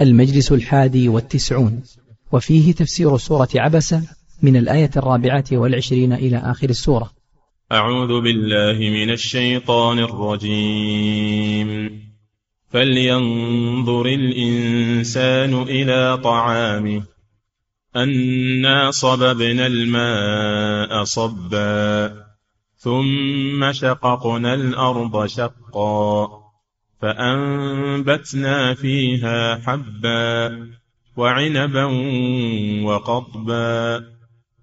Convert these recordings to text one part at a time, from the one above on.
المجلس الحادي والتسعون. وفيه تفسير سورة عبسة من الآية الرابعة والعشرين إلى آخر السورة. أعوذ بالله من الشيطان الرجيم. فلينظر الإنسان إلى طعامه. أنا صببنا الماء صبا. ثم شققنا الأرض شقا. فأنبتنا فيها حبا وعنبا وقضبا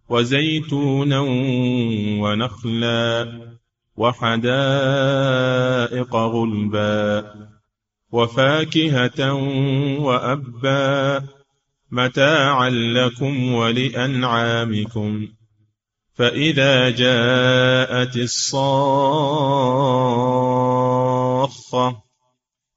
وزيتونا ونخلا وحدائق غلبا وفاكهة وأبا متاعا لكم ولأنعامكم فإذا جاءت الصاخة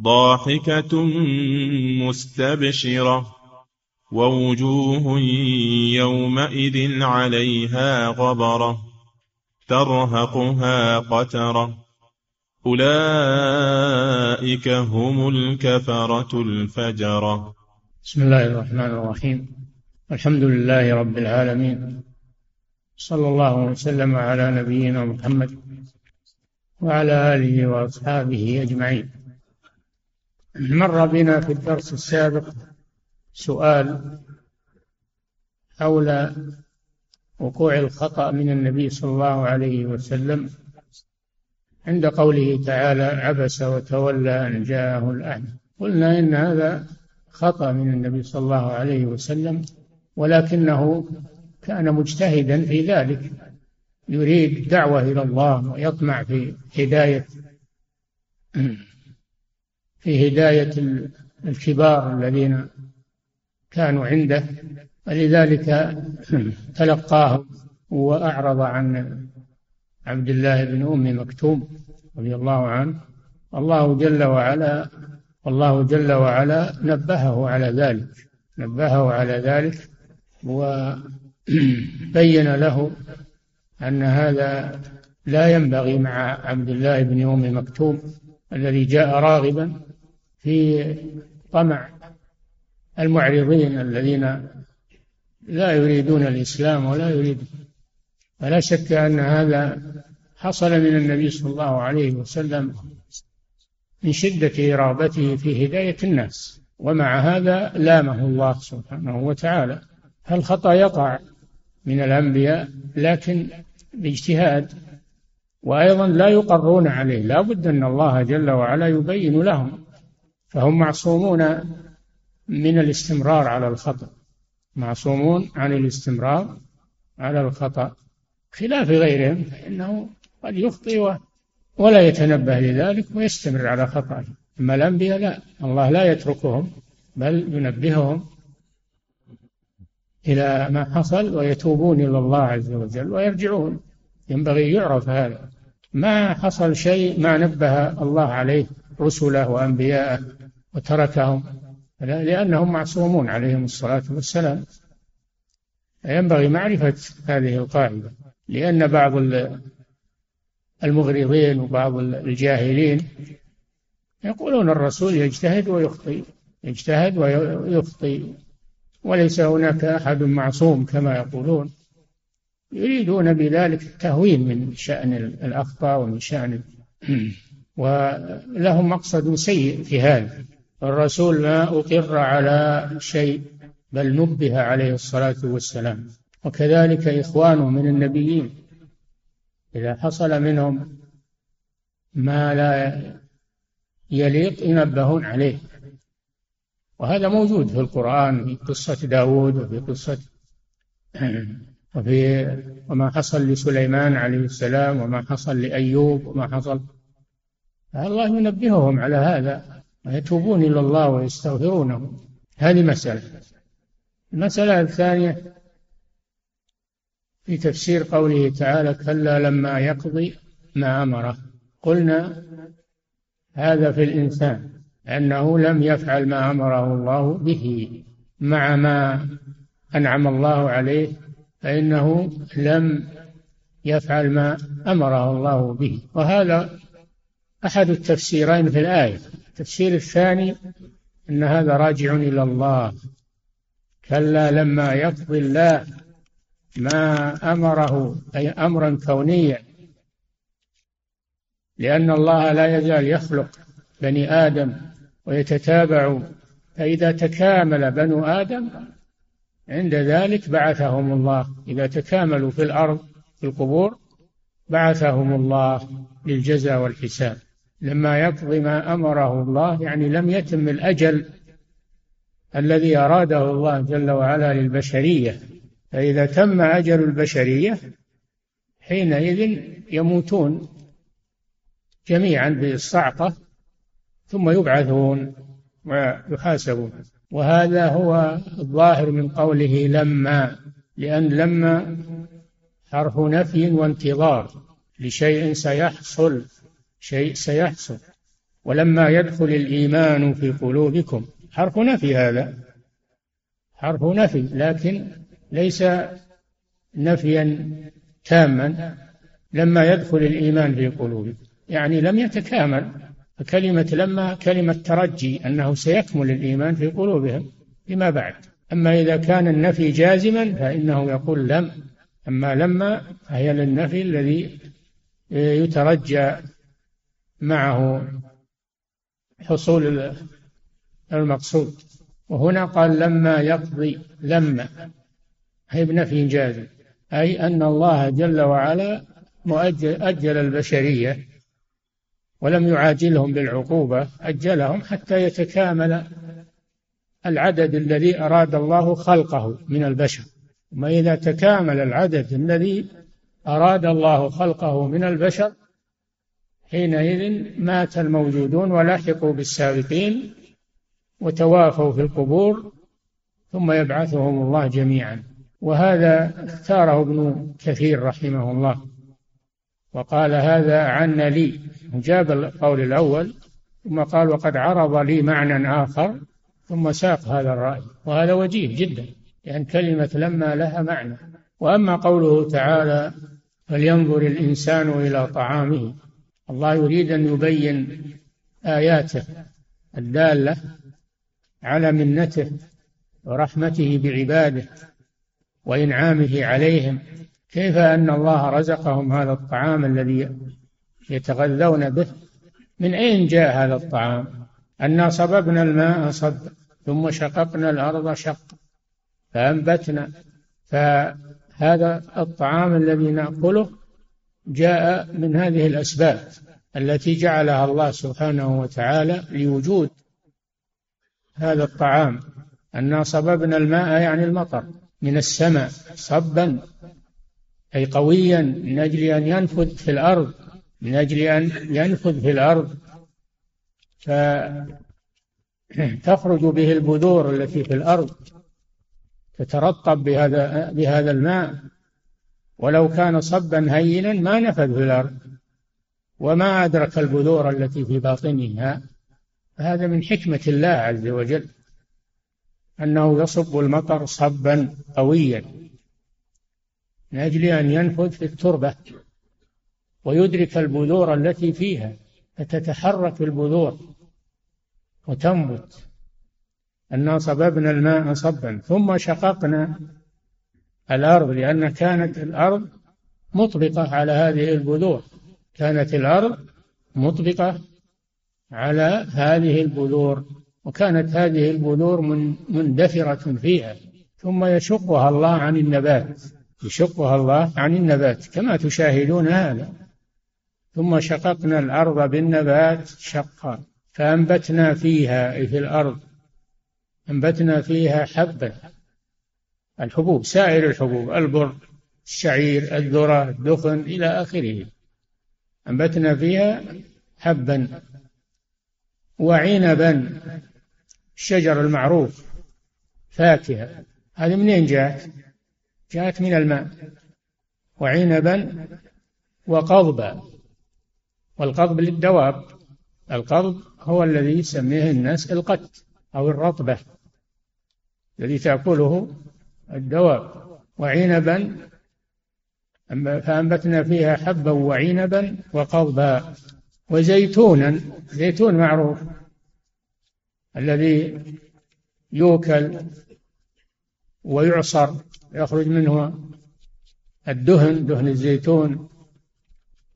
ضاحكة مستبشرة ووجوه يومئذ عليها غبرة ترهقها قترة أولئك هم الكفرة الفجرة. بسم الله الرحمن الرحيم. الحمد لله رب العالمين. صلى الله وسلم على نبينا محمد وعلى آله وأصحابه أجمعين. مر بنا في الدرس السابق سؤال حول وقوع الخطأ من النبي صلى الله عليه وسلم عند قوله تعالى عبس وتولى أن جاءه الأعمى قلنا إن هذا خطأ من النبي صلى الله عليه وسلم ولكنه كان مجتهدا في ذلك. يريد الدعوة إلى الله ويطمع في هداية. في هداية الكبار الذين كانوا عنده ولذلك تلقاه وأعرض عن عبد الله بن أم مكتوم رضي الله عنه. الله جل وعلا الله جل وعلا نبهه على ذلك نبهه على ذلك وبين له أن هذا لا ينبغي مع عبد الله بن أم مكتوم الذي جاء راغبا في طمع المعرضين الذين لا يريدون الإسلام ولا يريد فلا شك أن هذا حصل من النبي صلى الله عليه وسلم من شدة إرابته في هداية الناس. ومع هذا لامه الله سبحانه وتعالى. فالخطأ يقع من الأنبياء لكن باجتهاد. وأيضا لا يقرون عليه. لا بد أن الله جل وعلا يبين لهم فهم معصومون من الاستمرار على الخطأ. معصومون عن الاستمرار على الخطأ. خلاف غيرهم فإنه قد يخطئ ولا يتنبه لذلك ويستمر على خطأه. أما الأنبياء لا. الله لا يتركهم بل ينبههم إلى ما حصل ويتوبون إلى الله عز وجل ويرجعون. ينبغي يعرف هذا. ما حصل شيء ما نبه الله عليه رسله وأنبياءه وتركهم لأنهم معصومون عليهم الصلاة والسلام. ينبغي معرفة هذه القاعدة لأن بعض المغرضين وبعض الجاهلين يقولون الرسول يجتهد ويخطئ يجتهد ويخطئ وليس هناك أحد معصوم كما يقولون. يريدون بذلك التهوين من شأن الأخطاء ومن شأن ولهم مقصد سيء في هذا. الرسول ما أقر على شيء بل نبه عليه الصلاة والسلام. وكذلك إخوانه من النبيين. إذا حصل منهم ما لا يليق ينبهون عليه. وهذا موجود في القرآن في قصة داود وفي قصة وفي وما حصل لسليمان عليه السلام وما حصل لأيوب وما حصل الله ينبههم على هذا ويتوبون إلى الله ويستغفرونه. هذه مسألة. المسألة الثانية في تفسير قوله تعالى كلا لما يقضي ما أمره قلنا هذا في الإنسان أنه لم يفعل ما أمره الله به. مع ما أنعم الله عليه فإنه لم يفعل ما أمره الله به. وهذا أحد التفسيرين في الآية. التفسير الثاني أن هذا راجع إلى الله. كلا لما يقضي الله ما أمره أي أمرا كونيا. لأن الله لا يزال يخلق بني آدم ويتتابع. فإذا تكامل بنو آدم عند ذلك بعثهم الله. إذا تكاملوا في الأرض في القبور بعثهم الله للجزاء والحساب. لما يقضي ما أمره الله يعني لم يتم الأجل الذي أراده الله جل وعلا للبشرية. فإذا تم أجل البشرية حينئذ يموتون جميعا بالصعقة ثم يبعثون ويحاسبون. وهذا هو الظاهر من قوله لما لأن لما حرف نفي وانتظار لشيء سيحصل. شيء سيحصل. ولما يدخل الإيمان في قلوبكم حرف نفي هذا. حرف نفي لكن ليس نفيا تاما. لما يدخل الإيمان في قلوبكم يعني لم يتكامل. فكلمة لما كلمة ترجي أنه سيكمل الإيمان في قلوبهم فيما بعد. أما إذا كان النفي جازما فإنه يقول لم. أما لما فهي للنفي الذي يترجى معه حصول المقصود. وهنا قال لما يقضي لما هي بنفي جازم أي أن الله جل وعلا مؤجل أجل البشرية ولم يعاجلهم بالعقوبة أجلهم حتى يتكامل العدد الذي أراد الله خلقه من البشر. وما إذا تكامل العدد الذي أراد الله خلقه من البشر حينئذ مات الموجودون ولحقوا بالسابقين وتوافوا في القبور ثم يبعثهم الله جميعا. وهذا اختاره ابن كثير رحمه الله وقال هذا عن لي. جاب القول الأول ثم قال وقد عرض لي معنى آخر ثم ساق هذا الرأي. وهذا وجيه جدا لأن يعني كلمة لما لها معنى. وأما قوله تعالى فلينظر الإنسان إلى طعامه الله يريد أن يبين آياته الدالة على منته ورحمته بعباده وإنعامه عليهم كيف أن الله رزقهم هذا الطعام الذي يتغذون به؟ من أين جاء هذا الطعام؟ أنا صببنا الماء صب ثم شققنا الأرض شق فأنبتنا فهذا الطعام الذي نأكله جاء من هذه الأسباب التي جعلها الله سبحانه وتعالى لوجود هذا الطعام. أنا صببنا الماء يعني المطر من السماء صبا أي قويا من أجل أن ينفذ في الأرض من أجل أن ينفذ في الأرض. فتخرج به البذور التي في الأرض تترطب بهذا بهذا الماء. ولو كان صبا هينا ما نفذ في الأرض وما أدرك البذور التي في باطنها. هذا من حكمة الله عز وجل أنه يصب المطر صبا قويا من أجل أن ينفذ في التربة ويدرك البذور التي فيها فتتحرك البذور وتنبت. أنا صببنا الماء صبا ثم شققنا الأرض لأن كانت الأرض مطبقة على هذه البذور. كانت الأرض مطبقة على هذه البذور وكانت هذه البذور من مندثرة فيها. ثم يشقها الله عن النبات يشقها الله عن النبات كما تشاهدون هذا. ثم شققنا الأرض بالنبات شقا فأنبتنا فيها في الأرض أنبتنا فيها حبا. الحبوب سائر الحبوب البر الشعير الذرة الدخن إلى آخره. أنبتنا فيها حبا وعنبا الشجر المعروف فاكهة. هذه منين جاءت؟ جاءت من الماء. وعنبا وقضبا. والقضب للدواب. القضب هو الذي يسميه الناس القت أو الرطبة الذي تأكله الدواب وعنبا فأنبتنا فيها حبا وعنبا وقضبا وزيتونا زيتون معروف الذي يوكل ويعصر يخرج منه الدهن دهن الزيتون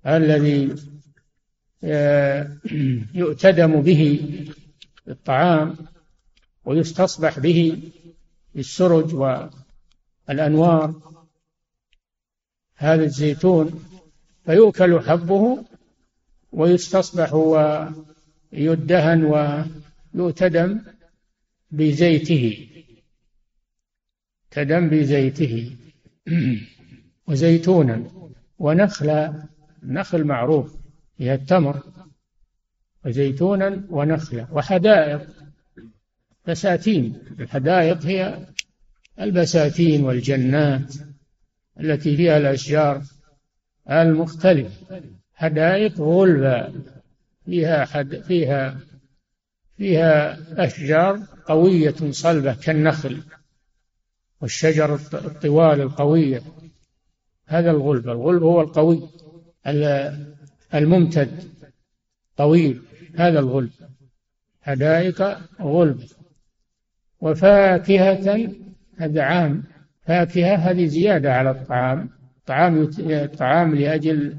الذي آه، يؤتدم به الطعام ويستصبح به السرج والأنوار هذا الزيتون فيؤكل حبه ويستصبح ويدهن ويؤتدم بزيته. تدم بزيته. وزيتونا ونخلا نخل معروف هي التمر. وزيتونا ونخلا وحدائق بساتين. الحدائق هي البساتين والجنات التي فيها الأشجار المختلفة. حدائق غلبة. فيها حد فيها فيها أشجار قوية صلبة كالنخل والشجر الطوال القوية هذا الغلب. الغلب هو القوي. الممتد. طويل. هذا الغلب. حدائق غلب. وفاكهة هذا عام. فاكهة هذه زيادة على الطعام. طعام الطعام لأجل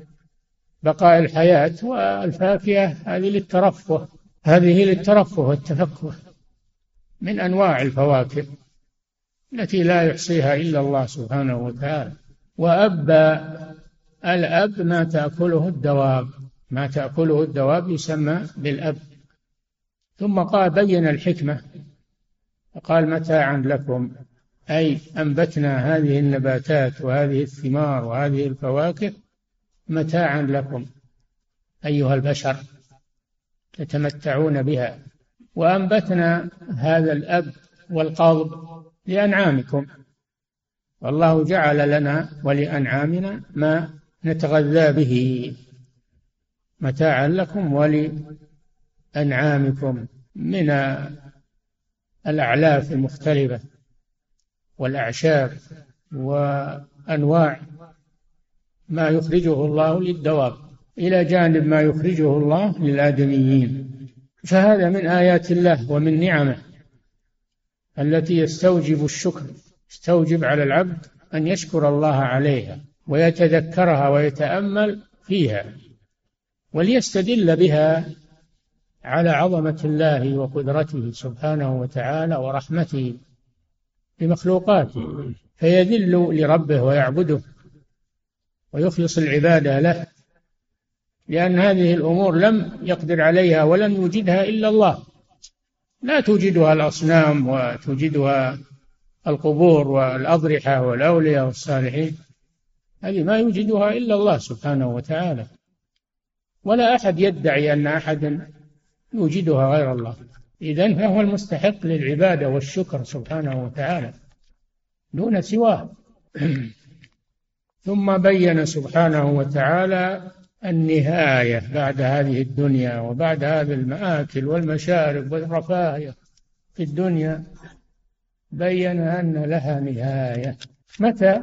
بقاء الحياة والفاكهة هذه للترفه. هذه للترفه والتفكه من أنواع الفواكه التي لا يحصيها إلا الله سبحانه وتعالى. وأب الأب ما تأكله الدواب. ما تأكله الدواب يسمى بالأب. ثم قال بين الحكمة. فقال متاعا لكم. أي أنبتنا هذه النباتات وهذه الثمار وهذه الفواكه متاعا لكم أيها البشر تتمتعون بها. وأنبتنا هذا الأب والقضب لأنعامكم. والله جعل لنا ولأنعامنا ما نتغذى به متاعا لكم ولأنعامكم من الأعلاف المختلفة. والأعشاب وأنواع ما يخرجه الله للدواب إلى جانب ما يخرجه الله للآدميين. فهذا من آيات الله ومن نعمه التي يستوجب الشكر يستوجب على العبد أن يشكر الله عليها ويتذكرها ويتأمل فيها وليستدل بها على عظمة الله وقدرته سبحانه وتعالى ورحمته. بمخلوقاته فيذل لربه ويعبده ويخلص العبادة له لأن هذه الأمور لم يقدر عليها ولم يوجدها إلا الله. لا توجدها الأصنام وتوجدها القبور والأضرحة والأولياء والصالحين هذه ما يوجدها إلا الله سبحانه وتعالى. ولا أحد يدعي أن أحدا يوجدها غير الله. إذن فهو المستحق للعبادة والشكر سبحانه وتعالى دون سواه. ثم بين سبحانه وتعالى النهاية بعد هذه الدنيا وبعد هذه المآكل والمشارب والرفاهية في الدنيا. بين أن لها نهاية. متى؟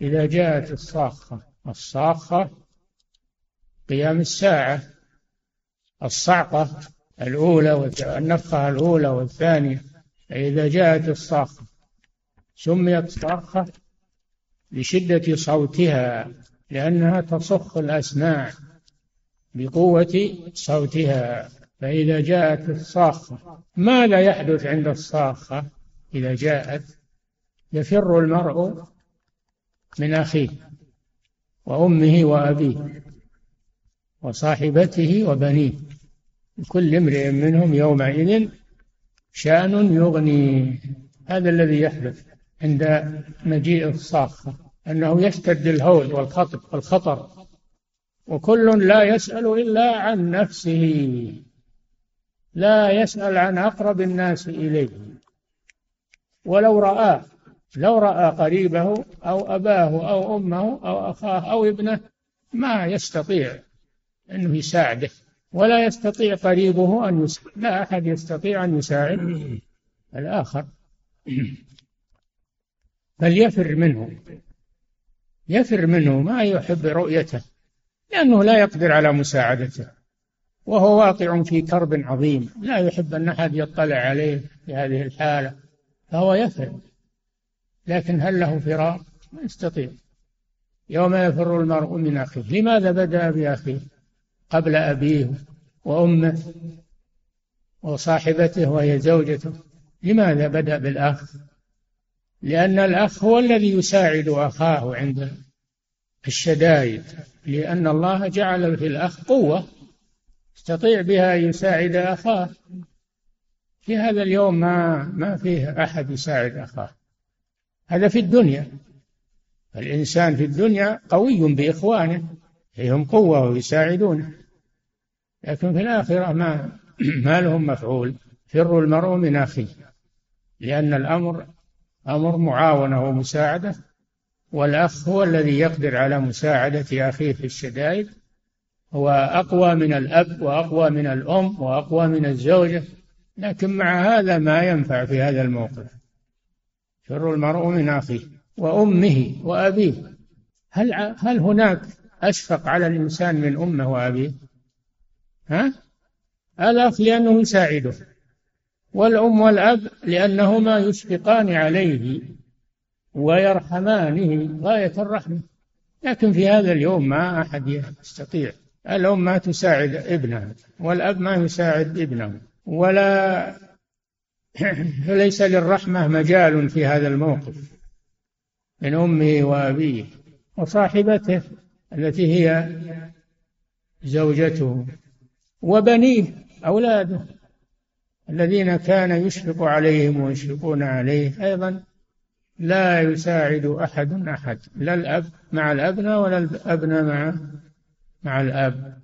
إذا جاءت الصاخة. الصاخة قيام الساعة. الصعقة الأولى والنفخة الأولى والثانية فإذا جاءت الصاخة سميت صاخة لشدة صوتها لأنها تصخ الأسماع بقوة صوتها. فإذا جاءت الصاخة ماذا يحدث عند الصاخة؟ إذا جاءت يفر المرء من أخيه وأمه وأبيه وصاحبته وبنيه. كل امرئ منهم يومئذ شأن يغني. هذا الذي يحدث عند مجيء الصاخة أنه يشتد الهول والخطر والخطر وكل لا يسأل إلا عن نفسه لا يسأل عن أقرب الناس إليه. ولو رآه لو رأى قريبه أو أباه أو أمه أو أخاه أو ابنه ما يستطيع أنه يساعده. ولا يستطيع قريبه أن يساعد لا أحد يستطيع أن يساعد الآخر. بل يفر منه. يفر منه ما يحب رؤيته لأنه لا يقدر على مساعدته وهو واقع في كرب عظيم. لا يحب أن أحد يطلع عليه في هذه الحالة فهو يفر. لكن هل له فرار؟ ما يستطيع. يوم يفر المرء من أخيه. لماذا بدأ بأخيه؟ قبل أبيه وأمه وصاحبته وهي زوجته. لماذا بدأ بالأخ؟ لأن الأخ هو الذي يساعد أخاه عند الشدائد لأن الله جعل في الأخ قوة يستطيع بها أن يساعد أخاه. في هذا اليوم ما ما فيه أحد يساعد أخاه. هذا في الدنيا. الإنسان في الدنيا قوي بإخوانه. فيهم قوة ويساعدونه لكن في الآخرة ما ما لهم مفعول. فر المرء من أخيه. لأن الأمر أمر معاونة ومساعدة. والأخ هو الذي يقدر على مساعدة أخيه في الشدائد. هو أقوى من الأب وأقوى من الأم وأقوى من الزوجة. لكن مع هذا ما ينفع في هذا الموقف. فر المرء من أخيه. وأمه وأبيه. هل هل هناك أشفق على الإنسان من أمه وأبيه؟ ها؟ الأخ لأنه يساعده والأم والأب لأنهما يشفقان عليه ويرحمانه غاية الرحمة لكن في هذا اليوم ما أحد يستطيع الأم ما تساعد ابنها والأب ما يساعد ابنه ولا فليس للرحمة مجال في هذا الموقف من أمه وأبيه وصاحبته التي هي زوجته وبنيه أولاده الذين كان يشفق عليهم ويشفقون عليه أيضا لا يساعد أحد أحد لا الأب مع الأبناء ولا الأبناء مع مع الأب.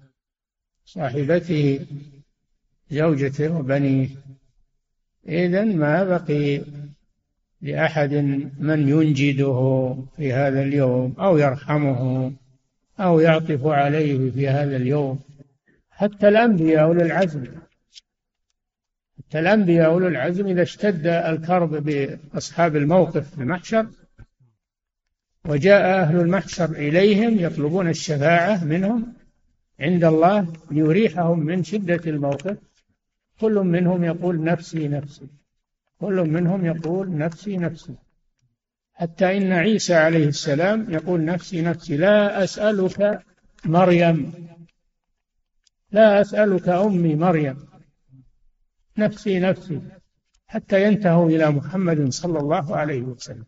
صاحبته زوجته وبنيه. إذا ما بقي لأحد من ينجده في هذا اليوم أو يرحمه. أو يعطف عليه في هذا اليوم. حتى الأنبياء أولو العزم. حتى الأنبياء أولو العزم إذا اشتد الكرب بأصحاب الموقف في المحشر وجاء أهل المحشر إليهم يطلبون الشفاعة منهم عند الله ليريحهم من شدة الموقف. كل منهم يقول نفسي نفسي. كل منهم يقول نفسي نفسي. حتى إن عيسى عليه السلام يقول نفسي نفسي لا أسألك مريم. لا أسألك أمي مريم. نفسي نفسي. حتى ينتهوا إلى محمد صلى الله عليه وسلم.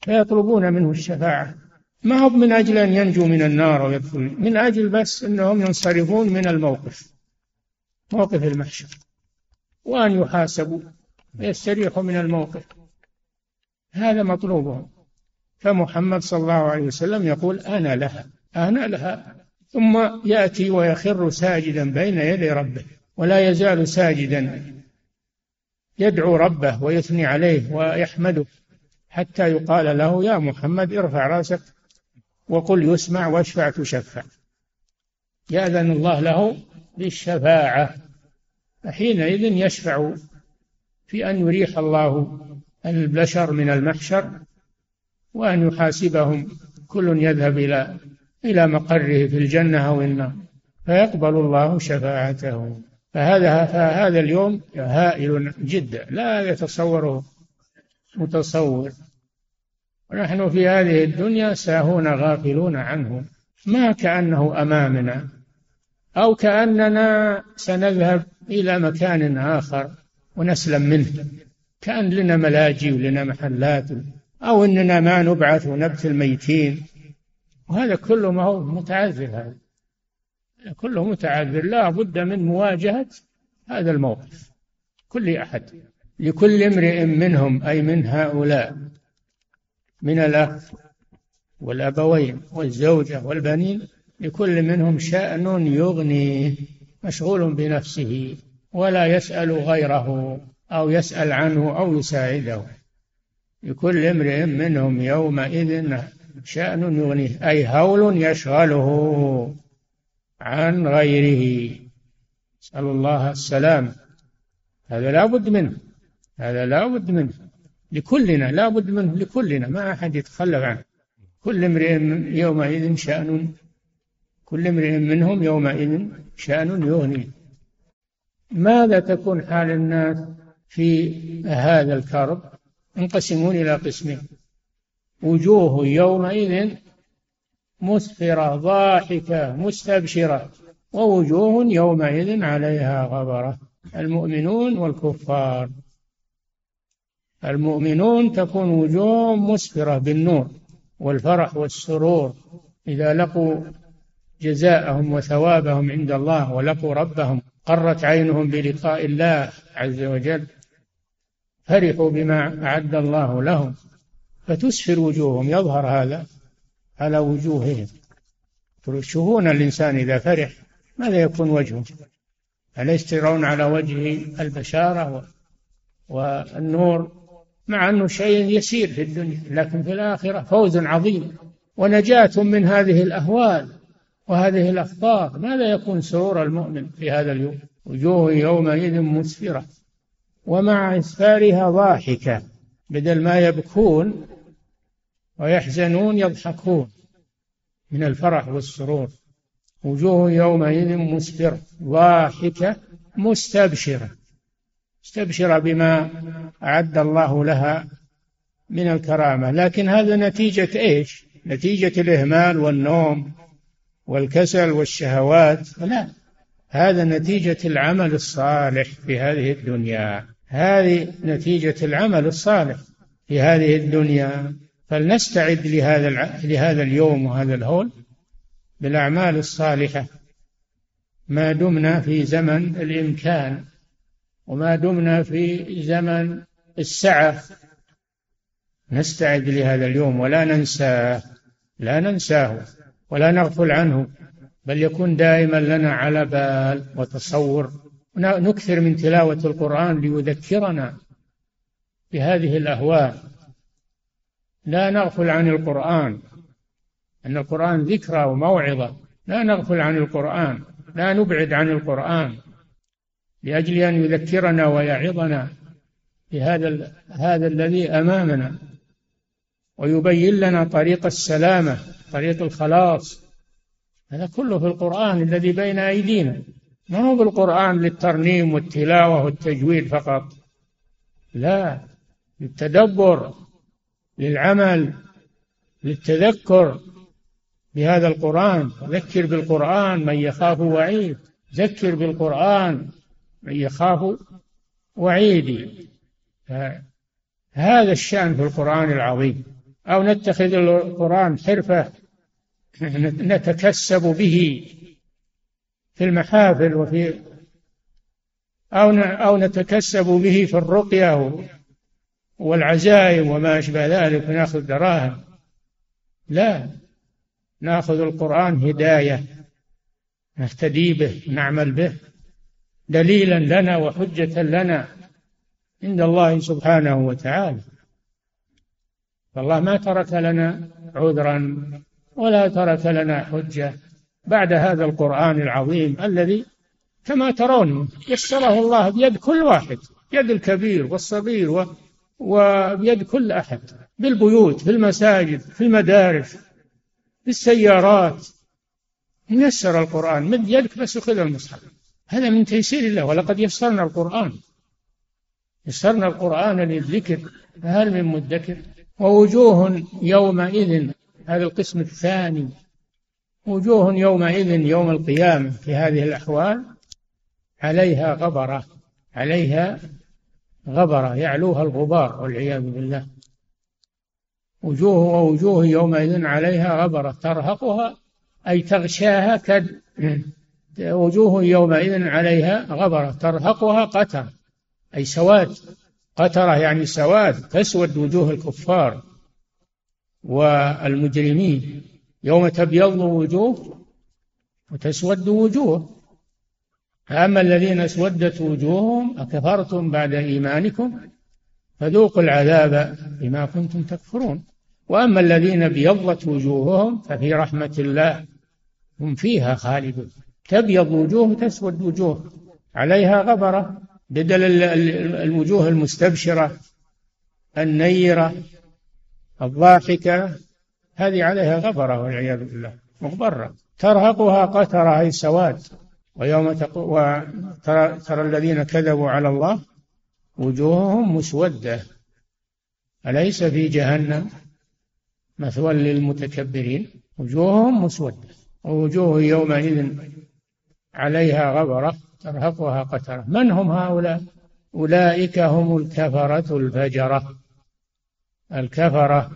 فيطلبون منه الشفاعة. ما هو من أجل أن ينجوا من النار ويدخلون من أجل بس أنهم ينصرفون من الموقف. موقف المحشر. وأن يحاسبوا. ويستريحوا من الموقف. هذا مطلوبهم فمحمد صلى الله عليه وسلم يقول أنا لها أنا لها. ثم يأتي ويخر ساجدا بين يدي ربه ولا يزال ساجدا يدعو ربه ويثني عليه ويحمده حتى يقال له يا محمد ارفع رأسك وقل يسمع واشفع تشفع. يأذن الله له بالشفاعة فحينئذ يشفع في أن يريح الله البشر من المحشر وأن يحاسبهم كل يذهب إلى إلى مقره في الجنة أو النار فيقبل الله شفاعته. فهذا فهذا اليوم هائل جدا لا يتصوره متصور. ونحن في هذه الدنيا ساهون غافلون عنه ما كأنه أمامنا أو كأننا سنذهب إلى مكان آخر ونسلم منه. كأن لنا ملاجي ولنا محلات أو أننا ما نبعث ونبت الميتين. وهذا كله ما هو متعذر هذا. كله متعذر. لا بد من مواجهة هذا الموقف. كل أحد. لكل امرئ منهم أي من هؤلاء من الأخ والأبوين والزوجة والبنين لكل منهم شأن يغني مشغول بنفسه ولا يسأل غيره. أو يسأل عنه أو يساعده. لكل امرئ منهم يومئذ شأن يغنيه أي هول يشغله عن غيره. نسأل الله السلام. هذا لا بد منه. هذا لا بد منه. لكلنا لا بد منه لكلنا. ما أحد يتخلف عنه. كل امرئ يومئذ شأن كل امرئ منهم يومئذ شأن يغني ماذا تكون حال الناس؟ في هذا الكرب ينقسمون إلى قسمين. وجوه يومئذ مسفرة ضاحكة مستبشرة. ووجوه يومئذ عليها غبرة. المؤمنون والكفار. المؤمنون تكون وجوههم مسفرة بالنور والفرح والسرور. إذا لقوا جزاءهم وثوابهم عند الله ولقوا ربهم قرت عينهم بلقاء الله عز وجل. فرحوا بما أعد الله لهم. فتسفر وجوههم يظهر هذا على وجوههم. تشوفون الإنسان إذا فرح؟ ماذا يكون وجهه؟ أليس ترون على وجهه البشارة والنور؟ مع أنه شيء يسير في الدنيا لكن في الآخرة فوز عظيم. ونجاة من هذه الأهوال وهذه الأخطار ماذا يكون سرور المؤمن في هذا اليوم؟ وجوه يومئذ مسفرة. ومع إسفارها ضاحكة بدل ما يبكون ويحزنون يضحكون من الفرح والسرور. وجوه يومئذ مسفرة ضاحكة مستبشرة. مستبشرة بما أعد الله لها من الكرامة. لكن هذا نتيجة إيش؟ نتيجة الإهمال والنوم والكسل والشهوات. لا هذا نتيجة العمل الصالح في هذه الدنيا. هذه نتيجة العمل الصالح في هذه الدنيا. فلنستعد لهذا لهذا اليوم وهذا الهول بالأعمال الصالحة. ما دمنا في زمن الإمكان وما دمنا في زمن السعة. نستعد لهذا اليوم ولا ننساه لا ننساه ولا نغفل عنه بل يكون دائما لنا على بال وتصور. نكثر من تلاوة القرآن ليذكرنا بهذه الأهوال. لا نغفل عن القرآن أن القرآن ذكرى وموعظة. لا نغفل عن القرآن لا نبعد عن القرآن لأجل أن يذكرنا ويعظنا بهذا هذا الذي أمامنا. ويبين لنا طريق السلامة طريق الخلاص. هذا كله في القرآن الذي بين أيدينا. ما هو بالقرآن للترنيم والتلاوة والتجويد فقط؟ لا للتدبر للعمل للتذكر بهذا القرآن. ذكر بالقرآن من يخاف وعيد. ذكر بالقرآن من يخاف وعيدي هذا الشأن في القرآن العظيم. أو نتخذ القرآن حرفة نتكسب به. في المحافل وفي أو أو نتكسب به في الرقية والعزائم وما أشبه ذلك ونأخذ دراهم. لا نأخذ القرآن هداية نهتدي به نعمل به دليلا لنا وحجة لنا عند الله سبحانه وتعالى. فالله ما ترك لنا عذرا ولا ترك لنا حجة. بعد هذا القرآن العظيم الذي كما ترون يسره الله بيد كل واحد يد الكبير والصغير و... وبيد كل أحد بالبيوت في المساجد في المدارس في السيارات يسر القرآن مد يدك بس خذ المصحف. هذا من تيسير الله ولقد يسرنا القرآن. يسرنا القرآن للذكر فهل من مدكر؟ ووجوه يومئذ هذا القسم الثاني. وجوه يومئذ يوم القيامة في هذه الأحوال عليها غبرة عليها غبرة يعلوها الغبار والعياذ بالله. وجوه ووجوه يومئذ عليها غبرة ترهقها أي تغشاها كد وجوه يومئذ عليها غبرة ترهقها قتر أي سواد. قترة يعني سواد تسود وجوه الكفار والمجرمين. يوم تبيض وجوه وتسود وجوه. أما الذين اسودت وجوههم أكفرتم بعد إيمانكم فذوقوا العذاب بما كنتم تكفرون. وأما الذين ابيضت وجوههم ففي رحمة الله هم فيها خالدون. تبيض وجوه تسود وجوه عليها غبرة بدل الوجوه المستبشرة النيرة الضاحكة هذه عليها غبرة والعياذ بالله مغبرة. ترهقها قترة أي سواد. ويوم تقو وترى ترى الذين كذبوا على الله وجوههم مسودة. أليس في جهنم مثوى للمتكبرين؟ وجوههم مسودة. ووجوه يومئذ عليها غبرة ترهقها قترة. من هم هؤلاء؟ أولئك هم الكفرة الفجرة. الكفرة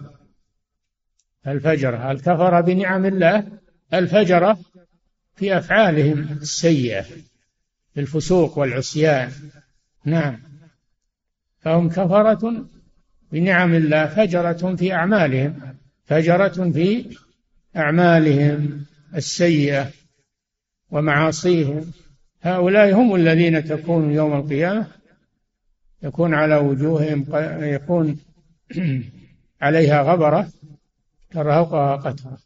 الفجرة الكفرة بنعم الله؟ الفجرة في أفعالهم السيئة بالفسوق والعصيان. نعم. فهم كفرة بنعم الله فجرة في أعمالهم فجرة في أعمالهم السيئة ومعاصيهم. هؤلاء هم الذين تكون يوم القيامة يكون على وجوههم يكون عليها غبرة. ترهقها قترة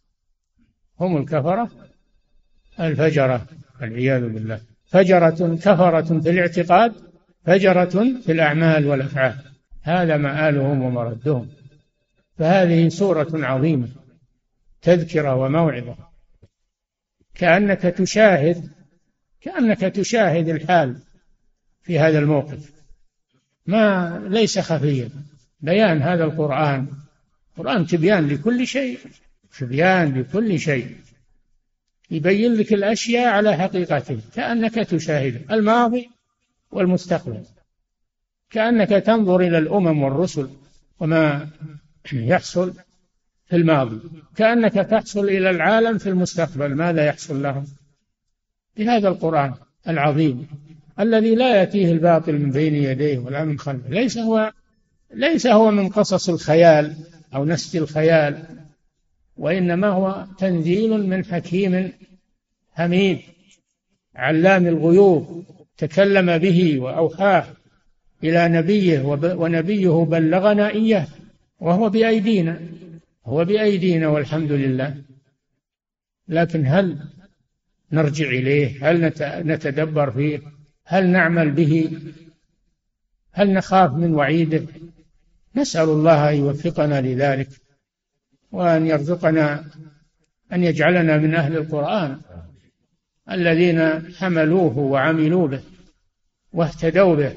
هم الكفرة الفجرة والعياذ بالله. فجرة كفرة في الاعتقاد فجرة في الأعمال والأفعال. هذا مآلهم ومردهم. فهذه سورة عظيمة تذكرة وموعظة. كأنك تشاهد كأنك تشاهد الحال في هذا الموقف. ما ليس خفيا. بيان هذا القرآن القرآن تبيان لكل شيء تبيان لكل شيء. يبين لك الأشياء على حقيقته كأنك تشاهد الماضي والمستقبل. كأنك تنظر إلى الأمم والرسل وما يحصل في الماضي. كأنك تحصل إلى العالم في المستقبل. ماذا يحصل لهم؟ بهذا القرآن العظيم الذي لا يأتيه الباطل من بين يديه ولا من خلفه. ليس هو ليس هو من قصص الخيال أو نسج الخيال وإنما هو تنزيل من حكيم حميد علام الغيوب تكلم به وأوحاه إلى نبيه ونبيه بلغنا إياه وهو بأيدينا هو بأيدينا والحمد لله. لكن هل نرجع إليه؟ هل نتدبر فيه؟ هل نعمل به؟ هل نخاف من وعيده؟ نسأل الله أن يوفقنا لذلك وأن يرزقنا أن يجعلنا من أهل القرآن الذين حملوه وعملوا به واهتدوا به.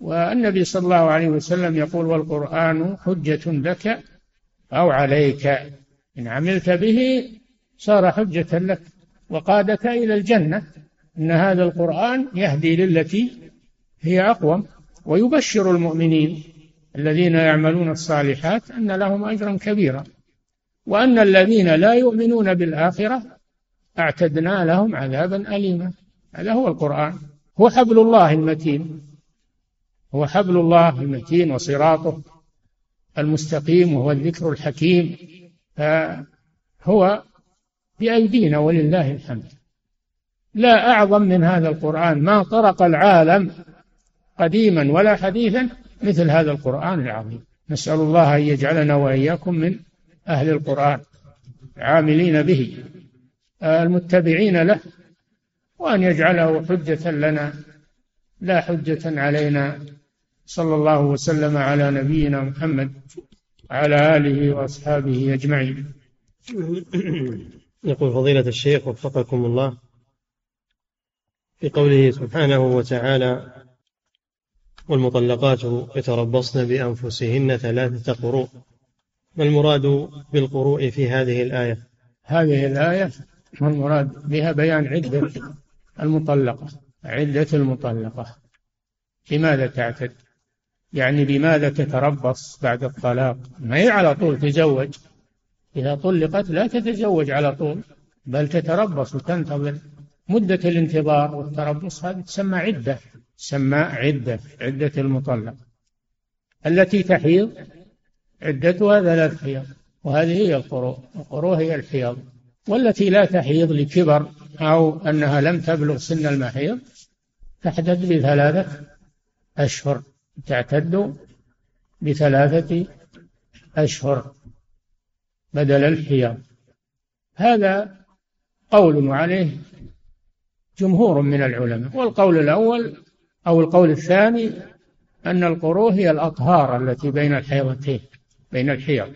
والنبي صلى الله عليه وسلم يقول والقرآن حجة لك أو عليك إن عملت به صار حجة لك وقادك إلى الجنة إن هذا القرآن يهدي للتي هي أقوم ويبشر المؤمنين. الذين يعملون الصالحات أن لهم أجرا كبيرا وأن الذين لا يؤمنون بالآخرة أعتدنا لهم عذابا أليما. هذا هو القرآن. هو حبل الله المتين. هو حبل الله المتين وصراطه المستقيم وهو الذكر الحكيم. فهو بأيدينا ولله الحمد. لا أعظم من هذا القرآن. ما طرق العالم قديما ولا حديثا مثل هذا القرآن العظيم. نسأل الله أن يجعلنا وإياكم من أهل القرآن عاملين به المتبعين له وأن يجعله حجة لنا لا حجة علينا. صلى الله وسلم على نبينا محمد وعلى آله وأصحابه أجمعين. يقول فضيلة الشيخ وفقكم الله في قوله سبحانه وتعالى والمطلقات يتربصن بأنفسهن ثلاثة قروء. ما المراد بالقروء في هذه الآية؟ هذه الآية والمراد بها بيان عدة المطلقة. عدة المطلقة. لماذا تعتد؟ يعني بماذا تتربص بعد الطلاق؟ ما هي على طول تزوج. إذا طلقت لا تتزوج على طول بل تتربص وتنتظر. مدة الانتظار والتربص هذه تسمى عدة. تسمى عدة عدة المطلق التي تحيض عدتها ثلاث حيض وهذه هي القروء القروء هي الحيض. والتي لا تحيض لكبر أو أنها لم تبلغ سن المحيض تحتد بثلاثة أشهر تعتد بثلاثة أشهر بدل الحيض. هذا قول عليه جمهور من العلماء. والقول الأول أو القول الثاني أن القروء هي الأطهار التي بين الحيضتين بين الحيض.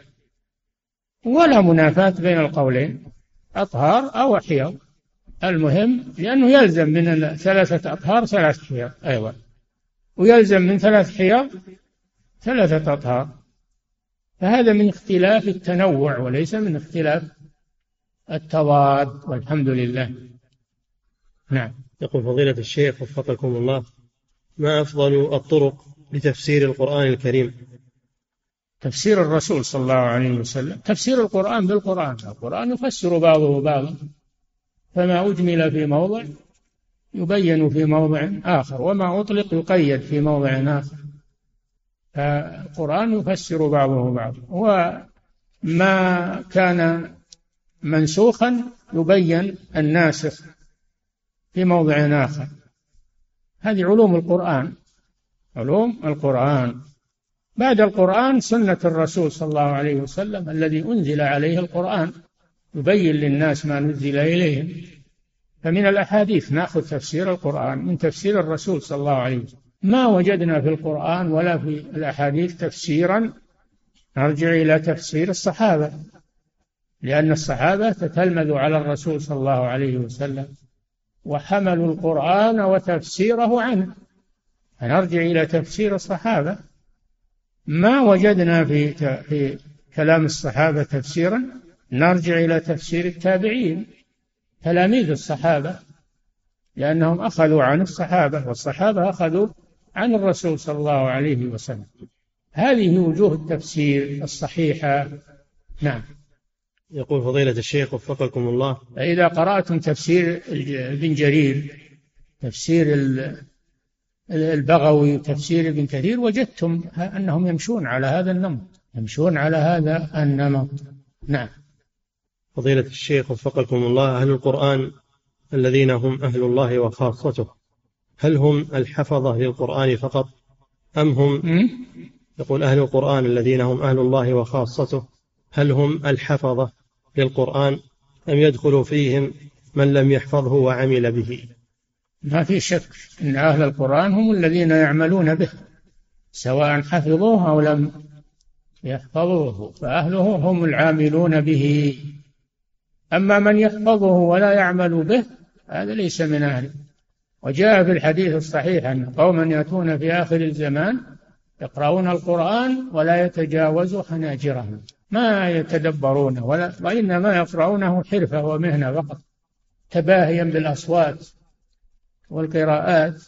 ولا منافاة بين القولين أطهار أو حيض. المهم لأنه يلزم من ثلاثة أطهار ثلاث حيض أيضا. ويلزم من ثلاث حيض ثلاثة أطهار. فهذا من اختلاف التنوع وليس من اختلاف التضاد والحمد لله. نعم. يقول فضيلة الشيخ وفقكم الله. ما أفضل الطرق لتفسير القرآن الكريم؟ تفسير الرسول صلى الله عليه وسلم تفسير القرآن بالقرآن القرآن يفسر بعضه بعضا فما أجمل في موضع يبين في موضع آخر وما أطلق يقيد في موضع آخر. فالقرآن يفسر بعضه بعضا وما كان منسوخا يبين الناسخ في موضع آخر. هذه علوم القرآن. علوم القرآن. بعد القرآن سنة الرسول صلى الله عليه وسلم الذي أنزل عليه القرآن. يبين للناس ما نزل إليهم. فمن الأحاديث نأخذ تفسير القرآن من تفسير الرسول صلى الله عليه وسلم. ما وجدنا في القرآن ولا في الأحاديث تفسيرا. نرجع إلى تفسير الصحابة. لأن الصحابة تتلمذوا على الرسول صلى الله عليه وسلم. وحملوا القرآن وتفسيره عنه. فنرجع إلى تفسير الصحابة. ما وجدنا في في كلام الصحابة تفسيرا؟ نرجع إلى تفسير التابعين. تلاميذ الصحابة. لأنهم أخذوا عن الصحابة والصحابة أخذوا عن الرسول صلى الله عليه وسلم. هذه وجوه التفسير الصحيحة. نعم. يقول فضيلة الشيخ وفقكم الله. فإذا قرأتم تفسير ابن جرير تفسير البغوي وتفسير ابن كثير وجدتم أنهم يمشون على هذا النمط يمشون على هذا النمط. نعم. فضيلة الشيخ وفقكم الله أهل القرآن الذين هم أهل الله وخاصته هل هم الحفظة للقرآن فقط أم هم يقول أهل القرآن الذين هم أهل الله وخاصته هل هم الحفظة للقرآن أم يدخل فيهم من لم يحفظه وعمل به؟ ما في شك أن أهل القرآن هم الذين يعملون به سواء حفظوه أو لم يحفظوه فأهله هم العاملون به. أما من يحفظه ولا يعمل به هذا ليس من أهله. وجاء في الحديث الصحيح أن قوما يأتون في آخر الزمان يقرؤون القرآن ولا يتجاوز حناجرهم. ما يتدبرونه ولا وإنما يقرؤونه حرفة ومهنة فقط تباهيا بالأصوات والقراءات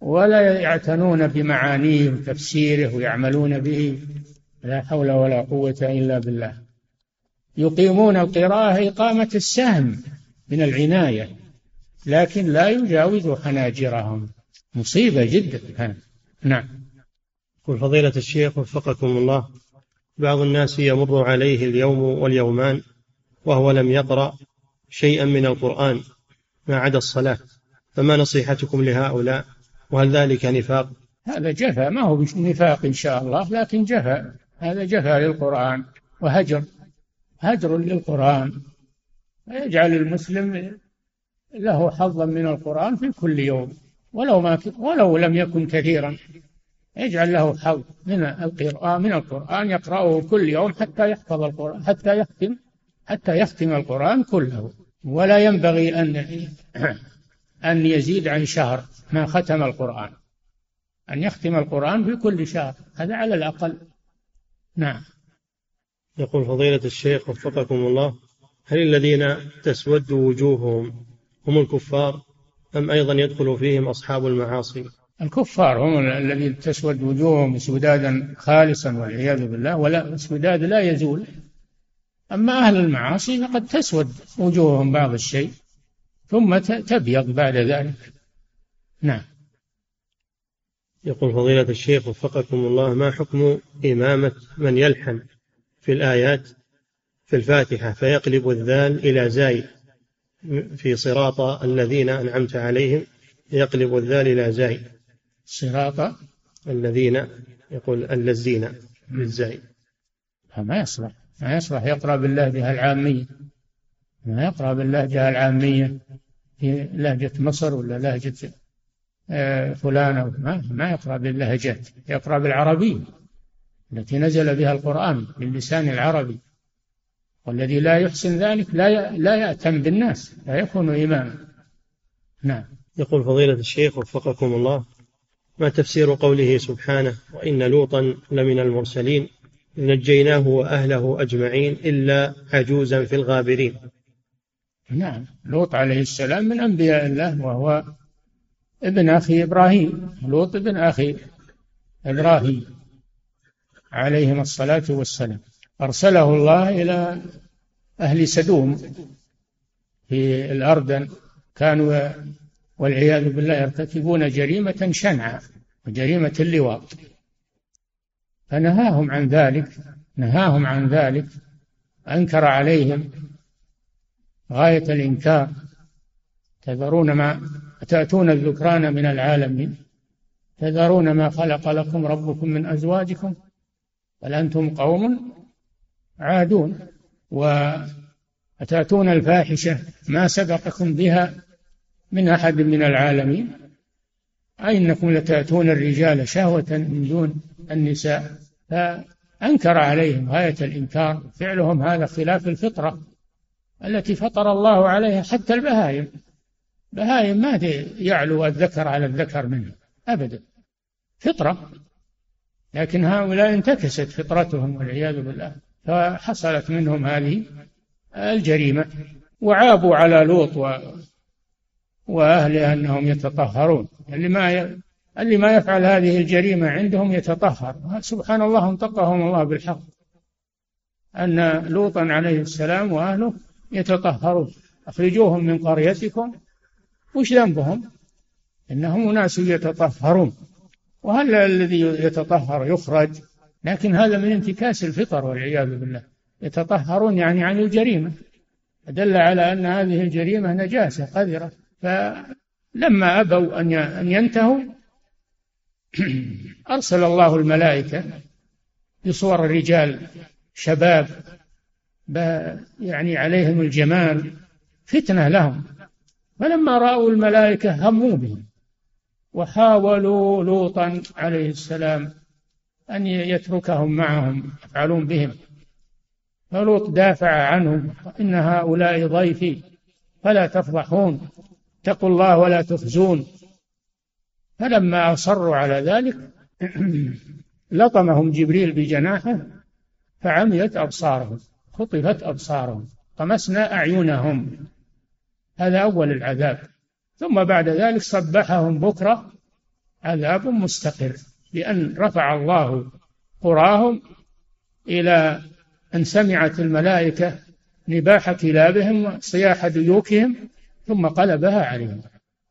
ولا يعتنون بمعانيه وتفسيره ويعملون به لا حول ولا قوة إلا بالله. يقيمون القراءة إقامة السهم من العناية لكن لا يجاوز حناجرهم. مصيبة جدا. نعم. قل فضيلة الشيخ وفقكم الله. بعض الناس يمر عليه اليوم واليومان وهو لم يقرأ شيئا من القرآن ما عدا الصلاة فما نصيحتكم لهؤلاء؟ وهل ذلك نفاق؟ هذا جفا ما هو نفاق إن شاء الله لكن جفا هذا جفا للقرآن وهجر هجر للقرآن يجعل المسلم له حظا من القرآن في كل يوم ولو ما ولو لم يكن كثيرا. يجعل له حظ من القراءة من القرآن يقرأه كل يوم حتى يحفظ القرآن حتى يختم حتى يختم القرآن كله. ولا ينبغي أن أن يزيد عن شهر ما ختم القرآن. أن يختم القرآن في كل شهر. هذا على الأقل. نعم. يقول فضيلة الشيخ وفقكم الله هل الذين تسود وجوههم هم الكفار أم أيضا يدخل فيهم أصحاب المعاصي؟ الكفار هم الذين تسود وجوههم اسودادا خالصا والعياذ بالله ولا الاسوداد لا يزول. أما أهل المعاصي فقد تسود وجوههم بعض الشيء ثم تبيض بعد ذلك. نعم. يقول فضيلة الشيخ وفقكم الله ما حكم إمامة من يلحن في الآيات في الفاتحة فيقلب الذال إلى زاي في صراط الذين أنعمت عليهم يقلب الذال إلى زاي؟ صراط الذين يقول اللزينة بالزاي. ما يصلح ما يصلح يقرأ باللهجة العامية. ما يقرأ باللهجة العامية في لهجة مصر ولا لهجة آه، فلان ما ما يقرأ باللهجات يقرأ بالعربية التي نزل بها القرآن باللسان العربي. والذي لا يحسن ذلك لا لا يأتم بالناس لا يكون إماما. نعم. يقول فضيلة الشيخ وفقكم الله ما تفسير قوله سبحانه وإن لوطا لمن المرسلين نجيناه وأهله أجمعين إلا عجوزا في الغابرين. نعم لوط عليه السلام من أنبياء الله وهو ابن أخي إبراهيم لوط ابن أخي إبراهيم عليهما الصلاة والسلام. أرسله الله إلى أهل سدوم في الأردن كانوا والعياذ بالله يرتكبون جريمة شنعة وجريمة اللواط. فنهاهم عن ذلك نهاهم عن ذلك أنكر عليهم غاية الإنكار. تذرون ما تأتون الذكران من العالمين تذرون ما خلق لكم ربكم من أزواجكم بل أنتم قوم عادون. وأتأتون الفاحشة ما سبقكم بها من أحد من العالمين؟ أئنكم لتأتون الرجال شهوة من دون النساء؟ فأنكر عليهم غاية الإنكار فعلهم هذا خلاف الفطرة التي فطر الله عليها حتى البهائم. بهائم ما يعلو الذكر على الذكر منه أبدا. فطرة. لكن هؤلاء انتكست فطرتهم والعياذ بالله. فحصلت منهم هذه الجريمة وعابوا على لوط. وأهله أنهم يتطهرون. اللي ما. اللي ما يفعل هذه الجريمة عندهم يتطهر. سبحان الله انطقهم الله بالحق أن لوطا عليه السلام وأهله يتطهرون. أخرجوهم من قريتكم. وش ذنبهم؟ إنهم أناس يتطهرون. وهل الذي يتطهر يخرج؟ لكن هذا من انتكاس الفطر والعياذ بالله. يتطهرون يعني عن الجريمة. دل على أن هذه الجريمة نجاسة قذرة. فلما أبوا أن ينتهوا أرسل الله الملائكة بصور الرجال شباب يعني عليهم الجمال فتنة لهم. فلما رأوا الملائكة هموا بهم وحاولوا لوطا عليه السلام أن يتركهم معهم يفعلون بهم. فلوط دافع عنهم إن هؤلاء ضيفي فلا تفضحون. اتقوا الله ولا تخزون. فلما أصروا على ذلك لطمهم جبريل بجناحه فعميت أبصارهم خطفت أبصارهم طمسنا أعينهم. هذا أول العذاب. ثم بعد ذلك صبحهم بكرة عذاب مستقر لأن رفع الله قراهم إلى أن سمعت الملائكة نباح كلابهم وصياح ديوكهم ثم قلبها عليهم.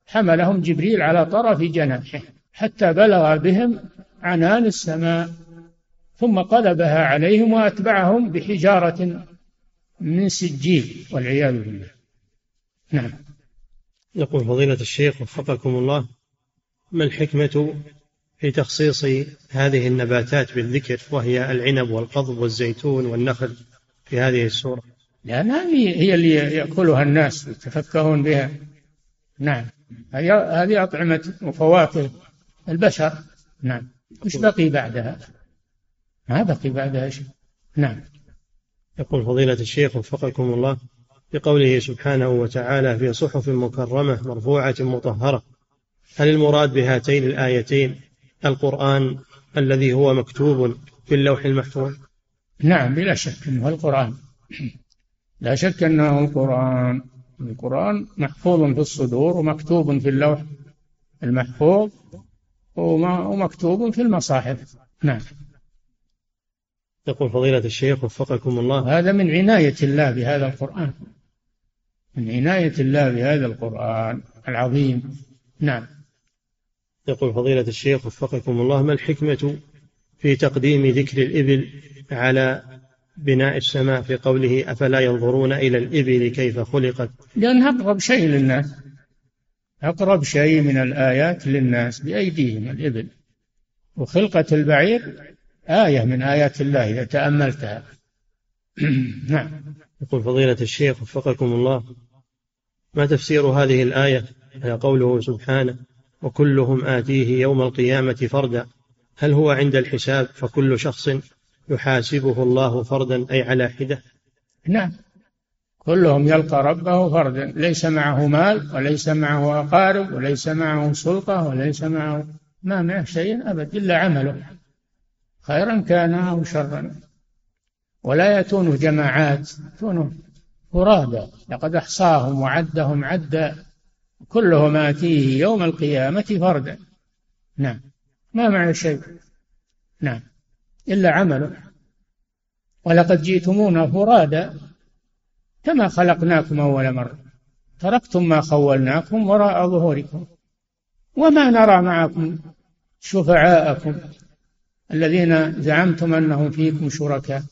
حملهم جبريل على طرف جناحه حتى بلغ بهم عنان السماء. ثم قلبها عليهم وأتبعهم بحجارة من سجيل والعياذ بالله. نعم. يقول فضيلة الشيخ وفقكم الله ما الحكمة في تخصيص هذه النباتات بالذكر وهي العنب والقضب والزيتون والنخل في هذه السورة؟ لأن هذه هي اللي يأكلها الناس يتفكهون بها. نعم. هذه أطعمة وفواكه البشر. نعم. وش بقي بعدها؟ ما بقي بعدها شيء. نعم. يقول فضيلة الشيخ وفقكم الله بقوله سبحانه وتعالى في صحف مكرمة مرفوعة مطهرة هل المراد بهاتين الآيتين القرآن الذي هو مكتوب في اللوح المحفوظ؟ نعم بلا شك أنه القرآن. لا شك أنه القرآن. القرآن محفوظ في الصدور ومكتوب في اللوح المحفوظ ومكتوب في المصاحف. نعم. يقول فضيلة الشيخ وفقكم الله. هذا من عناية الله بهذا القرآن. من عناية الله بهذا القرآن العظيم. نعم. يقول فضيلة الشيخ وفقكم الله ما الحكمة في تقديم ذكر الإبل على بناء السماء في قوله أفلا ينظرون إلى الإبل كيف خلقت؟ لأنها أقرب شيء للناس أقرب شيء من الآيات للناس بأيديهم الإبل. وخلقة البعير آية من آيات الله إذا تأملتها. نعم. يقول فضيلة الشيخ وفقكم الله ما تفسير هذه الآية؟ هي قوله سبحانه وكلهم آتيه يوم القيامة فردا. هل هو عند الحساب؟ فكل شخص يحاسبه الله فردا أي على حدة؟ نعم. كلهم يلقى ربه فردا ليس معه مال وليس معه أقارب وليس معه سلطة وليس معه ما معه شيء أبد إلا عمله. خيرا كان أو شرا. ولا يأتونه جماعات يأتونه فرادى. لقد أحصاهم وعدهم عدا. كلهم آتيه يوم القيامة فردا نعم. ما معنى شيء. نعم. إلا عمله. ولقد جئتمونا فرادا كما خلقناكم أول مرة. تركتم ما خولناكم وراء ظهوركم. وما نرى معكم شفعاءكم الذين زعمتم أنهم فيكم شركاء.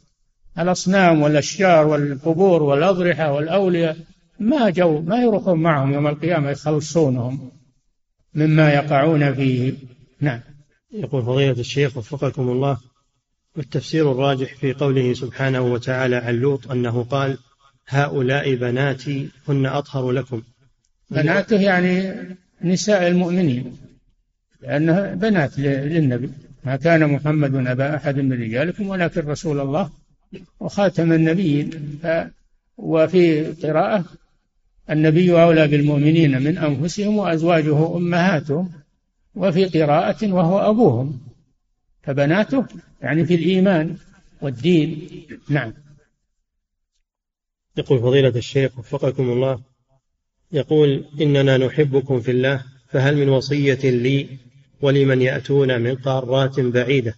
الأصنام والأشجار والقبور والأضرحة والأولياء ما جو ما يروحون معهم يوم القيامة يخلصونهم مما يقعون فيه. نعم. يقول فضيلة الشيخ وفقكم الله. والتفسير الراجح في قوله سبحانه وتعالى عن لوط أنه قال هؤلاء بناتي هن أطهر لكم. بناته يعني نساء المؤمنين لأنها بنات للنبي. ما كان محمد أبا أحد من رجالكم ولكن رسول الله وخاتم النبيين. ف وفي قراءة النبي أولى بالمؤمنين من أنفسهم وأزواجه أمهاتهم. وفي قراءة وهو أبوهم. فبناته يعني في الإيمان والدين. نعم. يقول فضيلة الشيخ وفقكم الله يقول إننا نحبكم في الله فهل من وصية لي ولمن يأتون من قارات بعيدة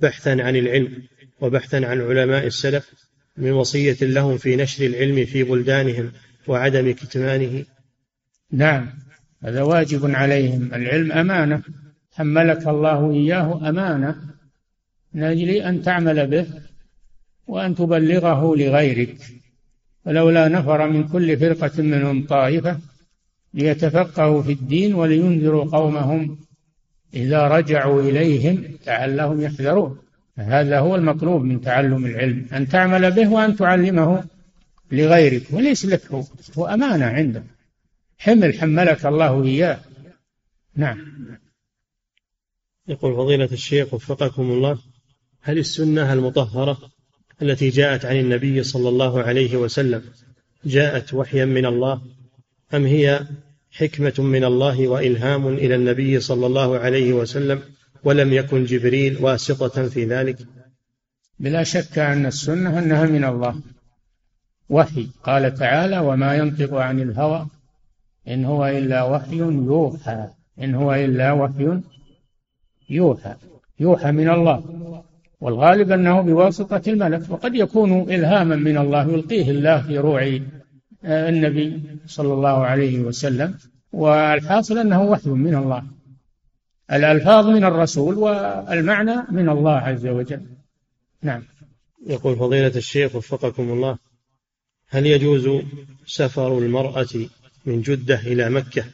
بحثا عن العلم وبحثا عن علماء السلف من وصية لهم في نشر العلم في بلدانهم وعدم كتمانه؟ نعم. هذا واجب عليهم. العلم أمانة. حملك الله إياه أمانة؟ من أجل أن تعمل به وأن تبلغه لغيرك. ولولا نفر من كل فرقة منهم طائفة ليتفقهوا في الدين ولينذروا قومهم إذا رجعوا إليهم لعلهم يحذرون. هذا هو المطلوب من تعلم العلم أن تعمل به وأن تعلمه لغيرك وليس لك هو هو أمانة عندك. حمل حملك الله إياه. نعم. يقول فضيلة الشيخ وفقكم الله هل السنة المطهرة التي جاءت عن النبي صلى الله عليه وسلم جاءت وحيا من الله أم هي حكمة من الله وإلهام إلى النبي صلى الله عليه وسلم ولم يكن جبريل واسطة في ذلك؟ بلا شك أن السنة أنها من الله. وحي قال تعالى وما ينطق عن الهوى إن هو إلا وحي يوحى. إن هو إلا وحي يوحى يوحى من الله. والغالب أنه بواسطة الملك وقد يكون إلهاما من الله يلقيه الله في روع آه، النبي صلى الله عليه وسلم. والحاصل أنه وحي من الله. الألفاظ من الرسول والمعنى من الله عز وجل. نعم. يقول فضيلة الشيخ وفقكم الله هل يجوز سفر المرأة من جدة إلى مكة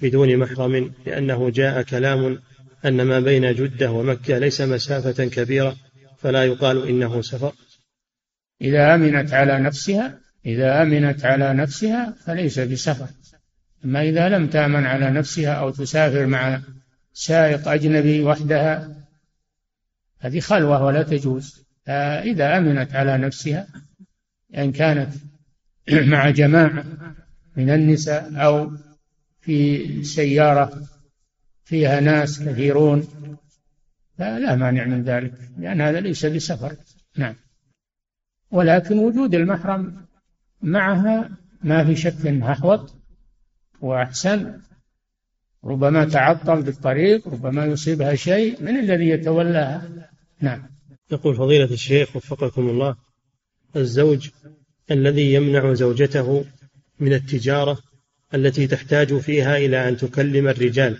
بدون محرم لأنه جاء كلام أن ما بين جدة ومكة ليس مسافة كبيرة فلا يقال إنه سفر. إذا أمنت على نفسها إذا أمنت على نفسها فليس بسفر. أما إذا لم تأمن على نفسها أو تسافر مع سائق أجنبي وحدها هذه خلوة ولا تجوز. إذا أمنت على نفسها إن كانت مع جماعة من النساء أو في سيارة فيها ناس كثيرون. فلا مانع من ذلك لأن هذا ليس بسفر. نعم. ولكن وجود المحرم معها ما في شك انه أحوط وأحسن. ربما تعطل بالطريق ربما يصيبها شيء من الذي يتولاها. نعم. يقول فضيلة الشيخ وفقكم الله الزوج الذي يمنع زوجته من التجارة التي تحتاج فيها إلى أن تكلم الرجال.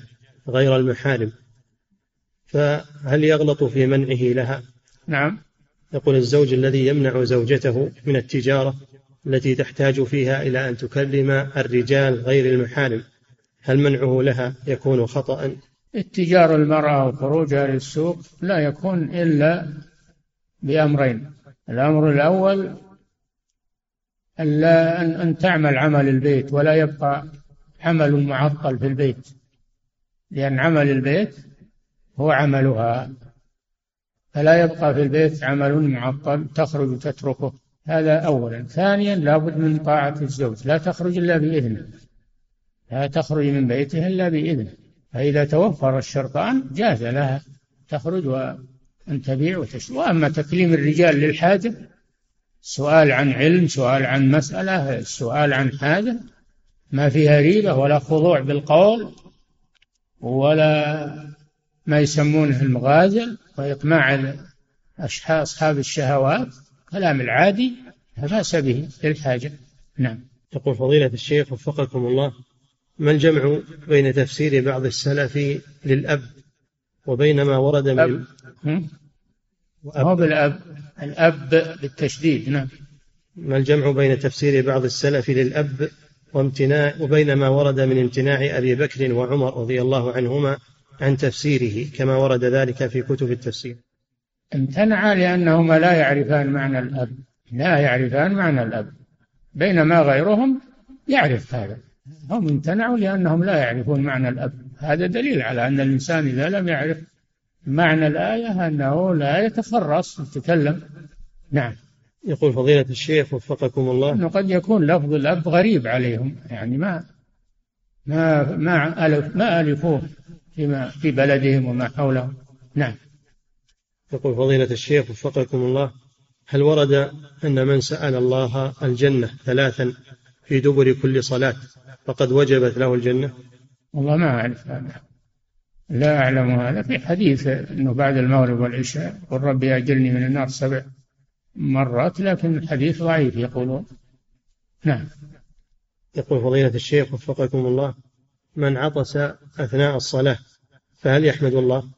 غير المحارم. فهل يغلط في منعه لها؟ نعم. يقول الزوج الذي يمنع زوجته من التجارة التي تحتاج فيها إلى أن تكلم الرجال غير المحارم هل منعه لها يكون خطأ؟ اتجار المرأة وخروجها للسوق لا يكون إلا بأمرين. الأمر الأول ألا أن, تعمل عمل البيت ولا يبقى عمل معطل في البيت. لأن عمل البيت هو عملها. فلا يبقى في البيت عمل معطل تخرج وتتركه هذا أولا. ثانيا لابد من طاعة الزوج. لا تخرج إلا بإذنه. لا تخرج من بيته إلا بإذنه. فإذا توفر الشرطان جاز لها تخرج وأن تبيع وتشتري. وأما تكليم الرجال للحاجة سؤال عن علم سؤال عن مسألة سؤال عن حاجة ما فيها ريبة ولا خضوع بالقول. ولا ما يسمونه المغازل وإطماع أصحاب الشهوات كلام العادي لا بأس به للحاجة نعم. يقول فضيلة الشيخ وفقكم الله ما الجمع بين تفسير بعض السلف للأب وبين ما ورد من. هو بالأب؟ الأب بالتشديد نعم. ما الجمع بين تفسير بعض السلف للأب وامتناع وبين ما ورد من امتناع أبي بكر وعمر رضي الله عنهما عن تفسيره كما ورد ذلك في كتب التفسير. امتنع لأنهما لا يعرفان معنى الأب لا يعرفان معنى الأب. بينما غيرهم يعرف هذا. هم امتنعوا لأنهم لا يعرفون معنى الأب. هذا دليل على أن الإنسان إذا لم يعرف معنى الآية أنه لا يتخرص يتكلم. نعم. يقول فضيلة الشيخ وفقكم الله. أنه قد يكون لفظ الأب غريب عليهم يعني ما ما ما ألف ما ألفوه فيما في بلدهم وما حولهم. نعم. يقول فضيلة الشيخ وفقكم الله هل ورد أن من سأل الله الجنة ثلاثا في دبر كل صلاة فقد وجبت له الجنة؟ والله ما أعرف هذا. لا أعلم هذا. في حديث أنه بعد المغرب والعشاء قل ربي أجرني من النار سبع مرات لكن الحديث ضعيف يقولون. نعم. يقول فضيلة الشيخ وفقكم الله من عطس أثناء الصلاة فهل يحمد الله؟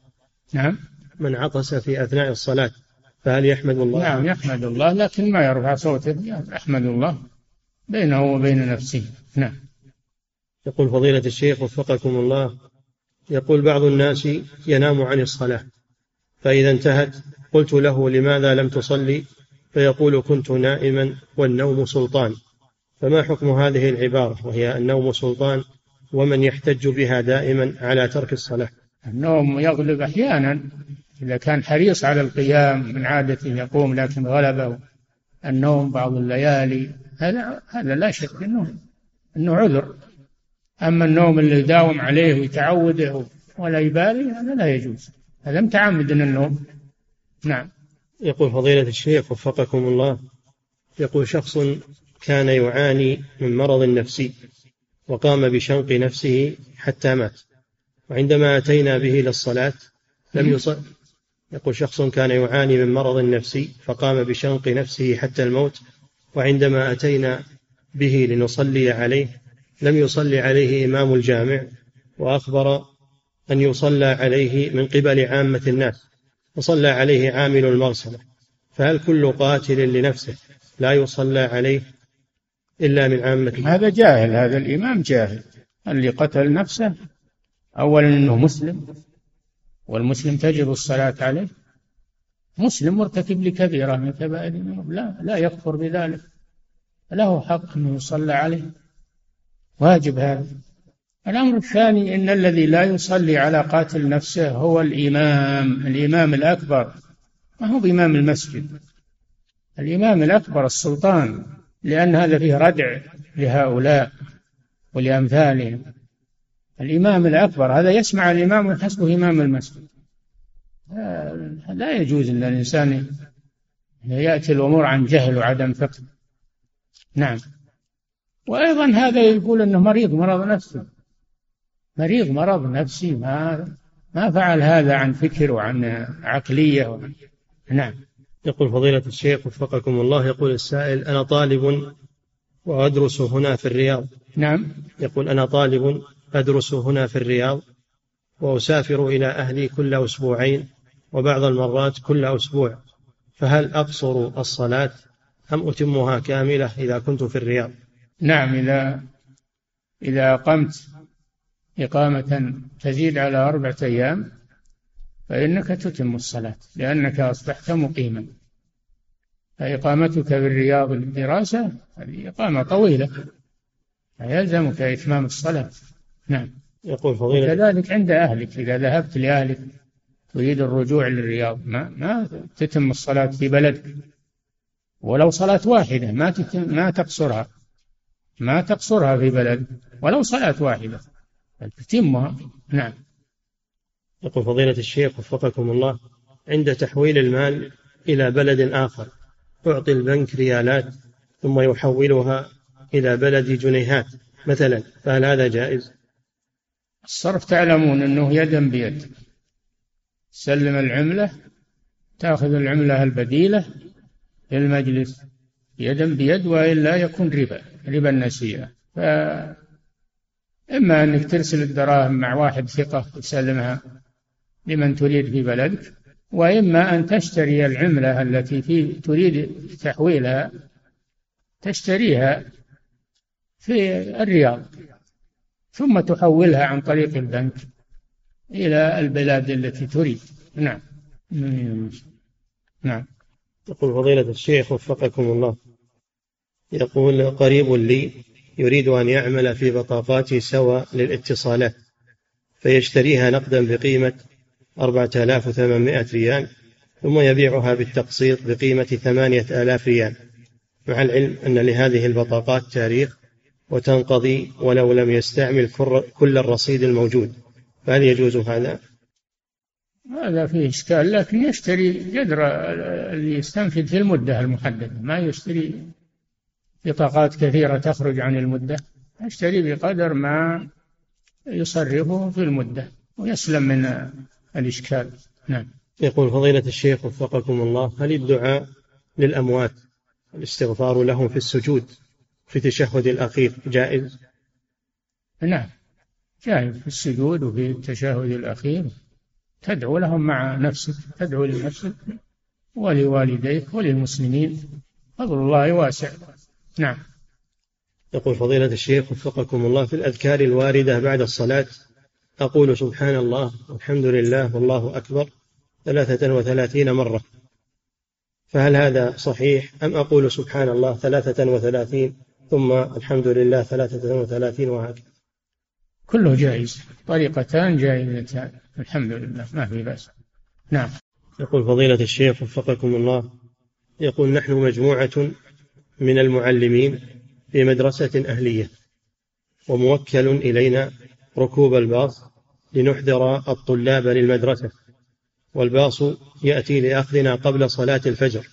نعم. من عطس في أثناء الصلاة فهل يحمد الله؟ نعم يحمد الله لكن ما يرفع صوته يحمد الله بينه وبين نفسه. نعم. يقول فضيلة الشيخ وفقكم الله يقول بعض الناس ينام عن الصلاة فإذا انتهت قلت له لماذا لم تصلي؟ فيقول كنت نائما والنوم سلطان. فما حكم هذه العبارة؟ وهي النوم سلطان ومن يحتج بها دائما على ترك الصلاة. النوم يغلب أحيانا. إذا كان حريص على القيام من عادته يقوم لكن غلبه النوم بعض الليالي هذا هذا لا شك انه إنه عذر. أما النوم اللي يداوم عليه ويتعوده ولا يبالي هذا لا يجوز. هذا متعمد النوم. نعم. يقول فضيلة الشيخ وفقكم الله يقول شخص كان يعاني من مرض نفسي وقام بشنق نفسه حتى مات وعندما أتينا به إلى الصلاة لم يصل يقول شخص كان يعاني من مرض نفسي فقام بشنق نفسه حتى الموت وعندما أتينا به لنصلي عليه لم يصلي عليه إمام الجامع وأخبر أن يصلى عليه من قبل عامة الناس. وصلى عليه عامل المغسلة فهل كل قاتل لنفسه لا يصلى عليه إلا من عامة هذا جاهل هذا الإمام جاهل. اللي قتل نفسه أولا أنه مسلم والمسلم تجب الصلاة عليه. مسلم مرتكب لكبيرة من كبائر الذنوب لا لا يكفر بذلك. له حق أنه يصلى عليه. واجب هذا. الأمر الثاني أن الذي لا يصلي على قاتل نفسه هو الإمام الإمام الأكبر. ما هو بإمام المسجد؟ الإمام الأكبر السلطان لأن هذا فيه ردع لهؤلاء ولأمثالهم. الإمام الأكبر هذا يسمع الإمام ويحسبه إمام المسجد. لا يجوز أن الإنسان يأتي الأمور عن جهل وعدم فقه. نعم. وأيضا هذا يقول أنه مريض مرض نفسي مريض مرض نفسي ما ما فعل هذا عن فكر وعن عقلية. وعن نعم. يقول فضيلة الشيخ وفقكم الله يقول السائل أنا طالب وأدرس هنا في الرياض. نعم. يقول أنا طالب أدرس هنا في الرياض وأسافر إلى أهلي كل أسبوعين وبعض المرات كل أسبوع. فهل أقصر الصلاة أم أتمها كاملة إذا كنت في الرياض؟ نعم إذا إذا أقمت إقامة تزيد على أربعة أيام فإنك تتم الصلاة لأنك أصبحت مقيما. فإقامتك بالرياض للدراسة هذه إقامة طويلة فيلزمك إتمام الصلاة. نعم. يقول فضيلة كذلك عند أهلك إذا ذهبت لأهلك تريد الرجوع للرياض ما ما تتم الصلاة في بلدك. ولو صلاة واحدة ما ما تقصرها. ما تقصرها في بلدك ولو صلاة واحدة. تتمها نعم. يقول فضيلة الشيخ وفقكم الله عند تحويل المال إلى بلد آخر يعطي البنك ريالات ثم يحولها إلى بلد جنيهات مثلا فهل هذا جائز؟ الصرف تعلمون أنه يدا بيد. سلم العملة تأخذ العملة البديلة للمجلس يدا بيد وإلا يكون ربا ربا النسيئة. فإما أنك ترسل الدراهم مع واحد ثقة تسلمها لمن تريد في بلدك وإما أن تشتري العملة التي في تريد تحويلها تشتريها في الرياض ثم تحولها عن طريق البنك إلى البلاد التي تريد. نعم. نعم. يقول فضيلة الشيخ وفقكم الله. يقول قريب لي يريد أن يعمل في بطاقات سوى للاتصالات فيشتريها نقدا بقيمة أربعة آلاف وثمانمائة ريال ثم يبيعها بالتقسيط بقيمة ثمانية آلاف ريال مع العلم أن لهذه البطاقات تاريخ وتنقضي ولو لم يستعمل كل الرصيد الموجود فهل يجوز هذا؟ هذا فيه إشكال لكن يشتري قدر اللي يستنفذ في المدة المحددة ما يشتري بطاقات كثيرة تخرج عن المدة يشتري بقدر ما يصرفه في المدة ويسلم من الإشكال. نعم. يقول فضيلة الشيخ وفقكم الله هل الدعاء للأموات الاستغفار لهم في السجود في التشهد الأخير جائز؟ نعم. جائز في السجود وفي التشهد الأخير. تدعو لهم مع نفسك تدعو لنفسك ولوالديك وللمسلمين. فضل الله واسع. نعم. يقول فضيلة الشيخ وفقكم الله في الأذكار الواردة بعد الصلاة أقول سبحان الله والحمد لله والله أكبر ثلاثة وثلاثين مرة. فهل هذا صحيح؟ أم أقول سبحان الله ثلاثة وثلاثين ثم الحمد لله ثلاثة وثلاثين وهكذا؟ كله جائز. طريقتان جائزتان. الحمد لله ما في بأس. نعم. يقول فضيلة الشيخ وفقكم الله يقول نحن مجموعة من المعلمين في مدرسة أهلية وموكل إلينا ركوب الباص لنحضر الطلاب للمدرسة والباص يأتي لأخذنا قبل صلاة الفجر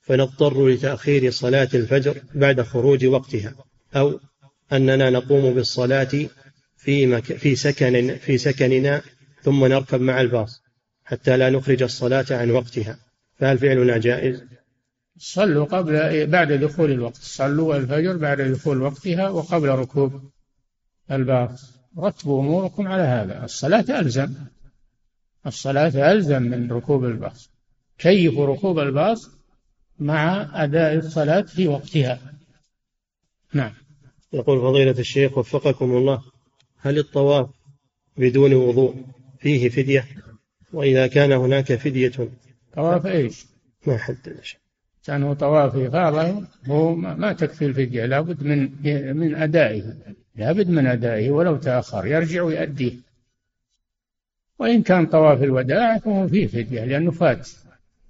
فنضطر لتأخير صلاة الفجر بعد خروج وقتها أو أننا نقوم بالصلاة في مك... في سكن في سكننا ثم نركب مع الباص حتى لا نخرج الصلاة عن وقتها فهل فعلنا جائز؟ صلوا قبل بعد دخول الوقت. صلوا الفجر بعد دخول وقتها وقبل ركوب الباص رتبوا أموركم على هذا. الصلاة ألزم. الصلاة ألزم من ركوب الباص. كيفوا ركوب الباص؟ مع أداء الصلاة في وقتها. نعم. يقول فضيلة الشيخ وفقكم الله هل الطواف بدون وضوء فيه فدية؟ وإذا كان هناك فدية. طواف إيش؟ ما حدد شيء كان طواف إفاضة هو ما تكفي الفدية لابد من من أدائه. لابد من أدائه ولو تأخر يرجع ويؤديه. وإن كان طواف الوداع فهو فيه فدية لأنه فات.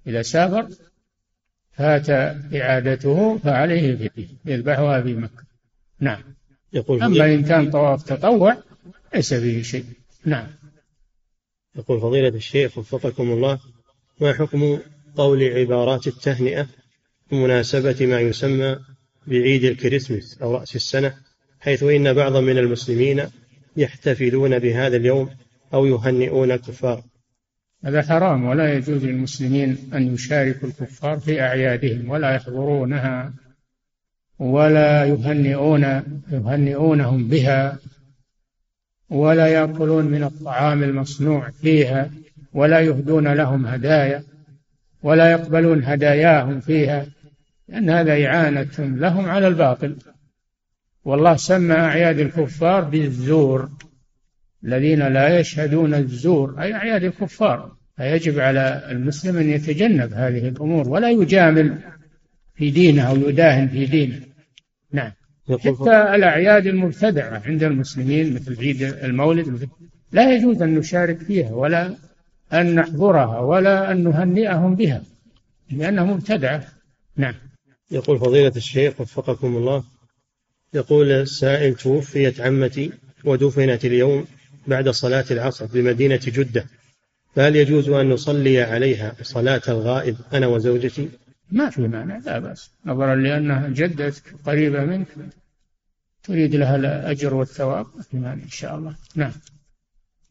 إذا سافر فات إعادته فعليه فدية يذبحها في مكة. نعم. يقول أما إن كان طواف تطوع ليس فيه شيء. نعم. يقول فضيلة الشيخ وفقكم الله ما حكم قول عبارات التهنئة بمناسبة ما يسمى بعيد الكريسماس أو رأس السنة حيث إن بعضا من المسلمين يحتفلون بهذا اليوم أو يهنئون الكفار. هذا حرام ولا يجوز للمسلمين أن يشاركوا الكفار في أعيادهم ولا يحضرونها ولا يهنئون يهنئونهم بها ولا يأكلون من الطعام المصنوع فيها ولا يهدون لهم هدايا ولا يقبلون هداياهم فيها. لأن هذا إعانة لهم على الباطل. والله سمى أعياد الكفار بالزور. الذين لا يشهدون الزور أي أعياد الكفار. فيجب على المسلم أن يتجنب هذه الأمور ولا يجامل في دينه أو يداهن في دينه. نعم. حتى الأعياد المبتدعة عند المسلمين مثل عيد المولد لا يجوز أن نشارك فيها ولا أن نحضرها ولا أن نهنئهم بها لأنها مبتدعة نعم. يقول فضيلة الشيخ وفقكم الله يقول السائل توفيت عمتي ودفنت اليوم بعد صلاة العصر بمدينة جدة فهل يجوز أن نصلي عليها صلاة الغائب أنا وزوجتي؟ ما في مانع لا بأس. نظرا لأنها جدتك قريبة منك تريد لها الأجر والثواب ما في مانع إن شاء الله. نعم.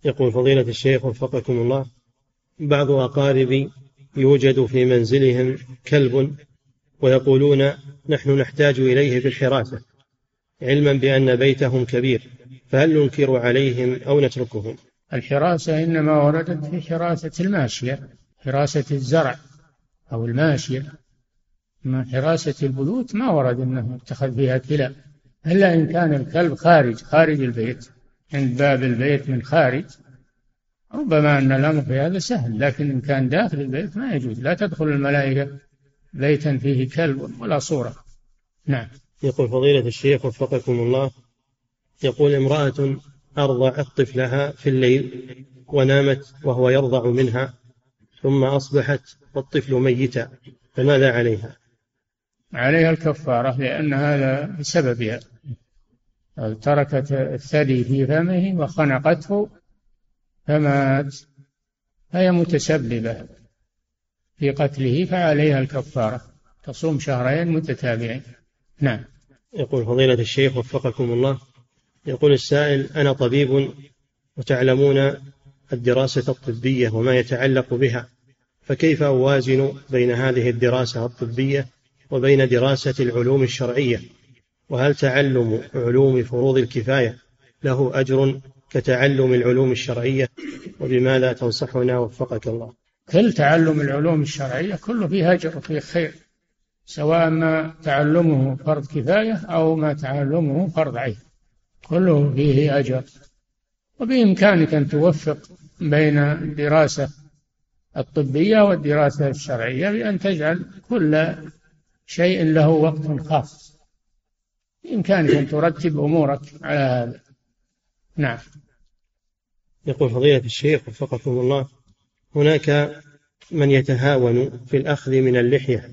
يقول فضيلة الشيخ وفقكم الله بعض أقاربي يوجد في منزلهم كلب ويقولون نحن نحتاج إليه في الحراسة علما بأن بيتهم كبير فهل ننكر عليهم أو نتركهم؟ الحراسة إنما وردت في حراسة الماشية حراسة الزرع أو الماشية. أما حراسة البيوت ما ورد أنه اتخذ فيها كلاب إلا إن كان الكلب خارج خارج البيت عند باب البيت من خارج. ربما أن الأمر في هذا سهل لكن إن كان داخل البيت ما يجوز لا تدخل الملائكة. بيتا فيه كلب ولا صورة. نعم. يقول فضيلة الشيخ وفقكم الله يقول امرأة أرضعت طفلها في الليل ونامت وهو يرضع منها ثم أصبحت والطفل ميتا فماذا عليها؟ عليها الكفارة لأن هذا بسببها. تركت الثدي في فمه وخنقته فمات فهي متسببة. في قتله فعليها الكفارة. تصوم شهرين متتابعين. نعم. يقول فضيلة الشيخ وفقكم الله يقول السائل أنا طبيب وتعلمون الدراسة الطبية وما يتعلق بها فكيف أوازن بين هذه الدراسة الطبية وبين دراسة العلوم الشرعية؟ وهل تعلم علوم فروض الكفاية له أجر كتعلم العلوم الشرعية؟ وبماذا تنصحنا؟ وفقك الله. كل تعلم العلوم الشرعية كله فيه أجر وفيه خير سواء ما تعلمه فرض كفاية أو ما تعلمه فرض عين كله فيه أجر. وبإمكانك أن توفق بين الدراسة الطبية والدراسة الشرعية بأن تجعل كل شيء له وقت خاص. بإمكانك أن ترتب أمورك على هذا. نعم. يقول فضيلة الشيخ وفقكم الله. هناك من يتهاون في الأخذ من اللحية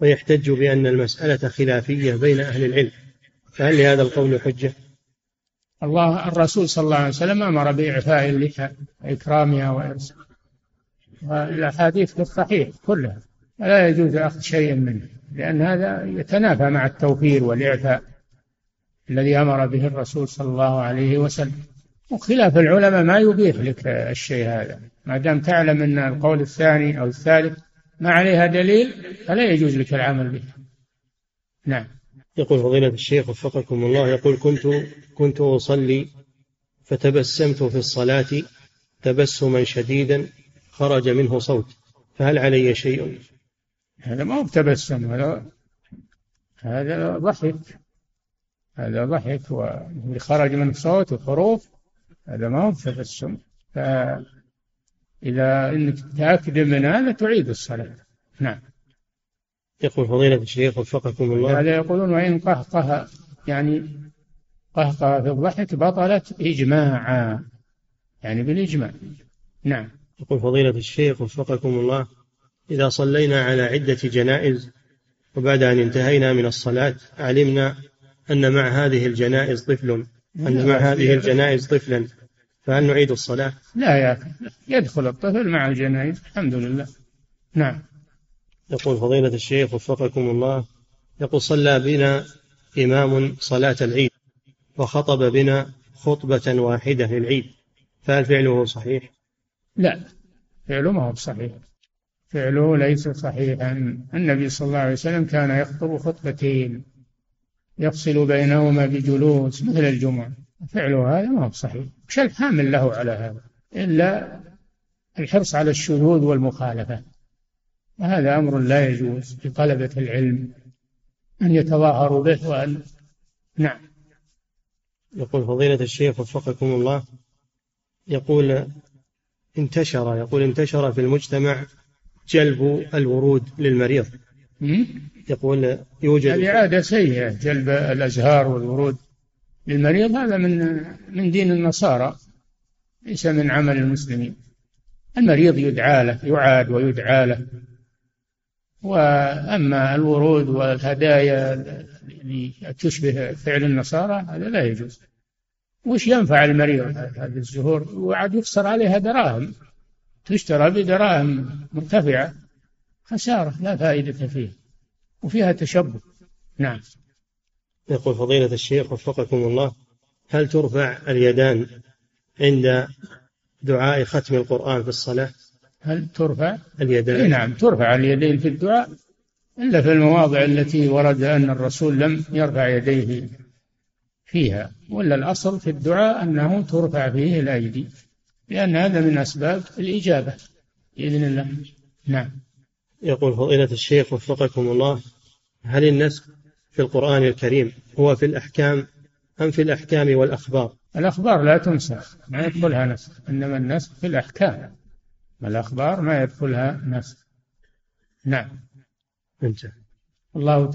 ويحتج بأن المسألة خلافية بين أهل العلم. فهل لهذا القول حجة؟ الله الرسول صلى الله عليه وسلم أمر بإعفاء اللحى وإكرامها وإرسالها. والأحاديث في الصحيح كلها. فلا يجوز أخذ شيء منه لأن هذا يتنافى مع التوفير والإعفاء الذي أمر به الرسول صلى الله عليه وسلم. وخلاف العلماء ما يبيح لك الشيء هذا. ما دام تعلم أن القول الثاني أو الثالث ما عليها دليل فلا يجوز لك العمل به. نعم. يقول فضيلة الشيخ وفقكم الله يقول كنت كنت أصلي فتبسمت في الصلاة تبسما شديدا خرج منه صوت فهل علي شيء؟ هذا ما هو بتبسم هذا هذا ضحك. هذا ضحك واللي خرج من صوت وحروف هذا ما هو بتبسم فإذا إنك تأكد من هذا تعيد الصلاة. نعم. يقول فضيلة الشيخ وفقكم الله. هذا يقولون وإن قهقه يعني قهقه في الضحك بطلت إجماعا. يعني بالإجماع. نعم. يقول فضيلة الشيخ وفقكم الله. إذا صلينا على عدة جنائز وبعد أن انتهينا من الصلاة علمنا أن مع هذه الجنائز طفل أن مع هذه الجنائز طفلا فهل نعيد الصلاة؟ لا يا أخي يدخل الطفل مع الجنائز الحمد لله. نعم. يقول فضيلة الشيخ وفقكم الله يقول صلى بنا إمام صلاة العيد وخطب بنا خطبة واحدة للعيد فهل فعله صحيح؟ لا فعله ما هو صحيح. فعله ليس صحيحا. النبي صلى الله عليه وسلم كان يخطب خطبتين. يفصل بينهما بجلوس مثل الجمعة. فعله هذا ما هو صحيح. وش الحامل له على هذا. إلا الحرص على الشذوذ والمخالفة. وهذا أمر لا يجوز لطلبة العلم أن يتظاهروا به وأن نعم. يقول فضيلة الشيخ وفقكم الله يقول انتشر يقول انتشر في المجتمع جلب الورود للمريض. يقول يوجد هذه عادة سيئة جلب الأزهار والورود للمريض هذا من من دين النصارى ليس من عمل المسلمين. المريض يدعى له يعاد ويدعى له. وأما الورود والهدايا اللي تشبه فعل النصارى هذا لا يجوز. وش ينفع المريض هذه الزهور؟ وعاد يخسر عليها دراهم. تشترى بدراهم مرتفعة. خسارة لا فائدة فيها وفيها تشبه. نعم. يقول فضيلة الشيخ وفقكم الله هل ترفع اليدان عند دعاء ختم القرآن في الصلاة؟ هل ترفع؟ اليدان. إيه نعم ترفع اليدين في الدعاء إلا في المواضع التي ورد أن الرسول لم يرفع يديه فيها ولا الأصل في الدعاء أنه ترفع فيه الأيدي لأن هذا من أسباب الإجابة بإذن الله. نعم. يقول فضيلة الشيخ وفقكم الله هل النسخ في القرآن الكريم هو في الأحكام أم في الأحكام والأخبار؟ الأخبار لا تنسخ ما يدخلها نسخ إنما النسخ في الأحكام. الأخبار ما يدخلها نسخ. نعم. انتهى. الله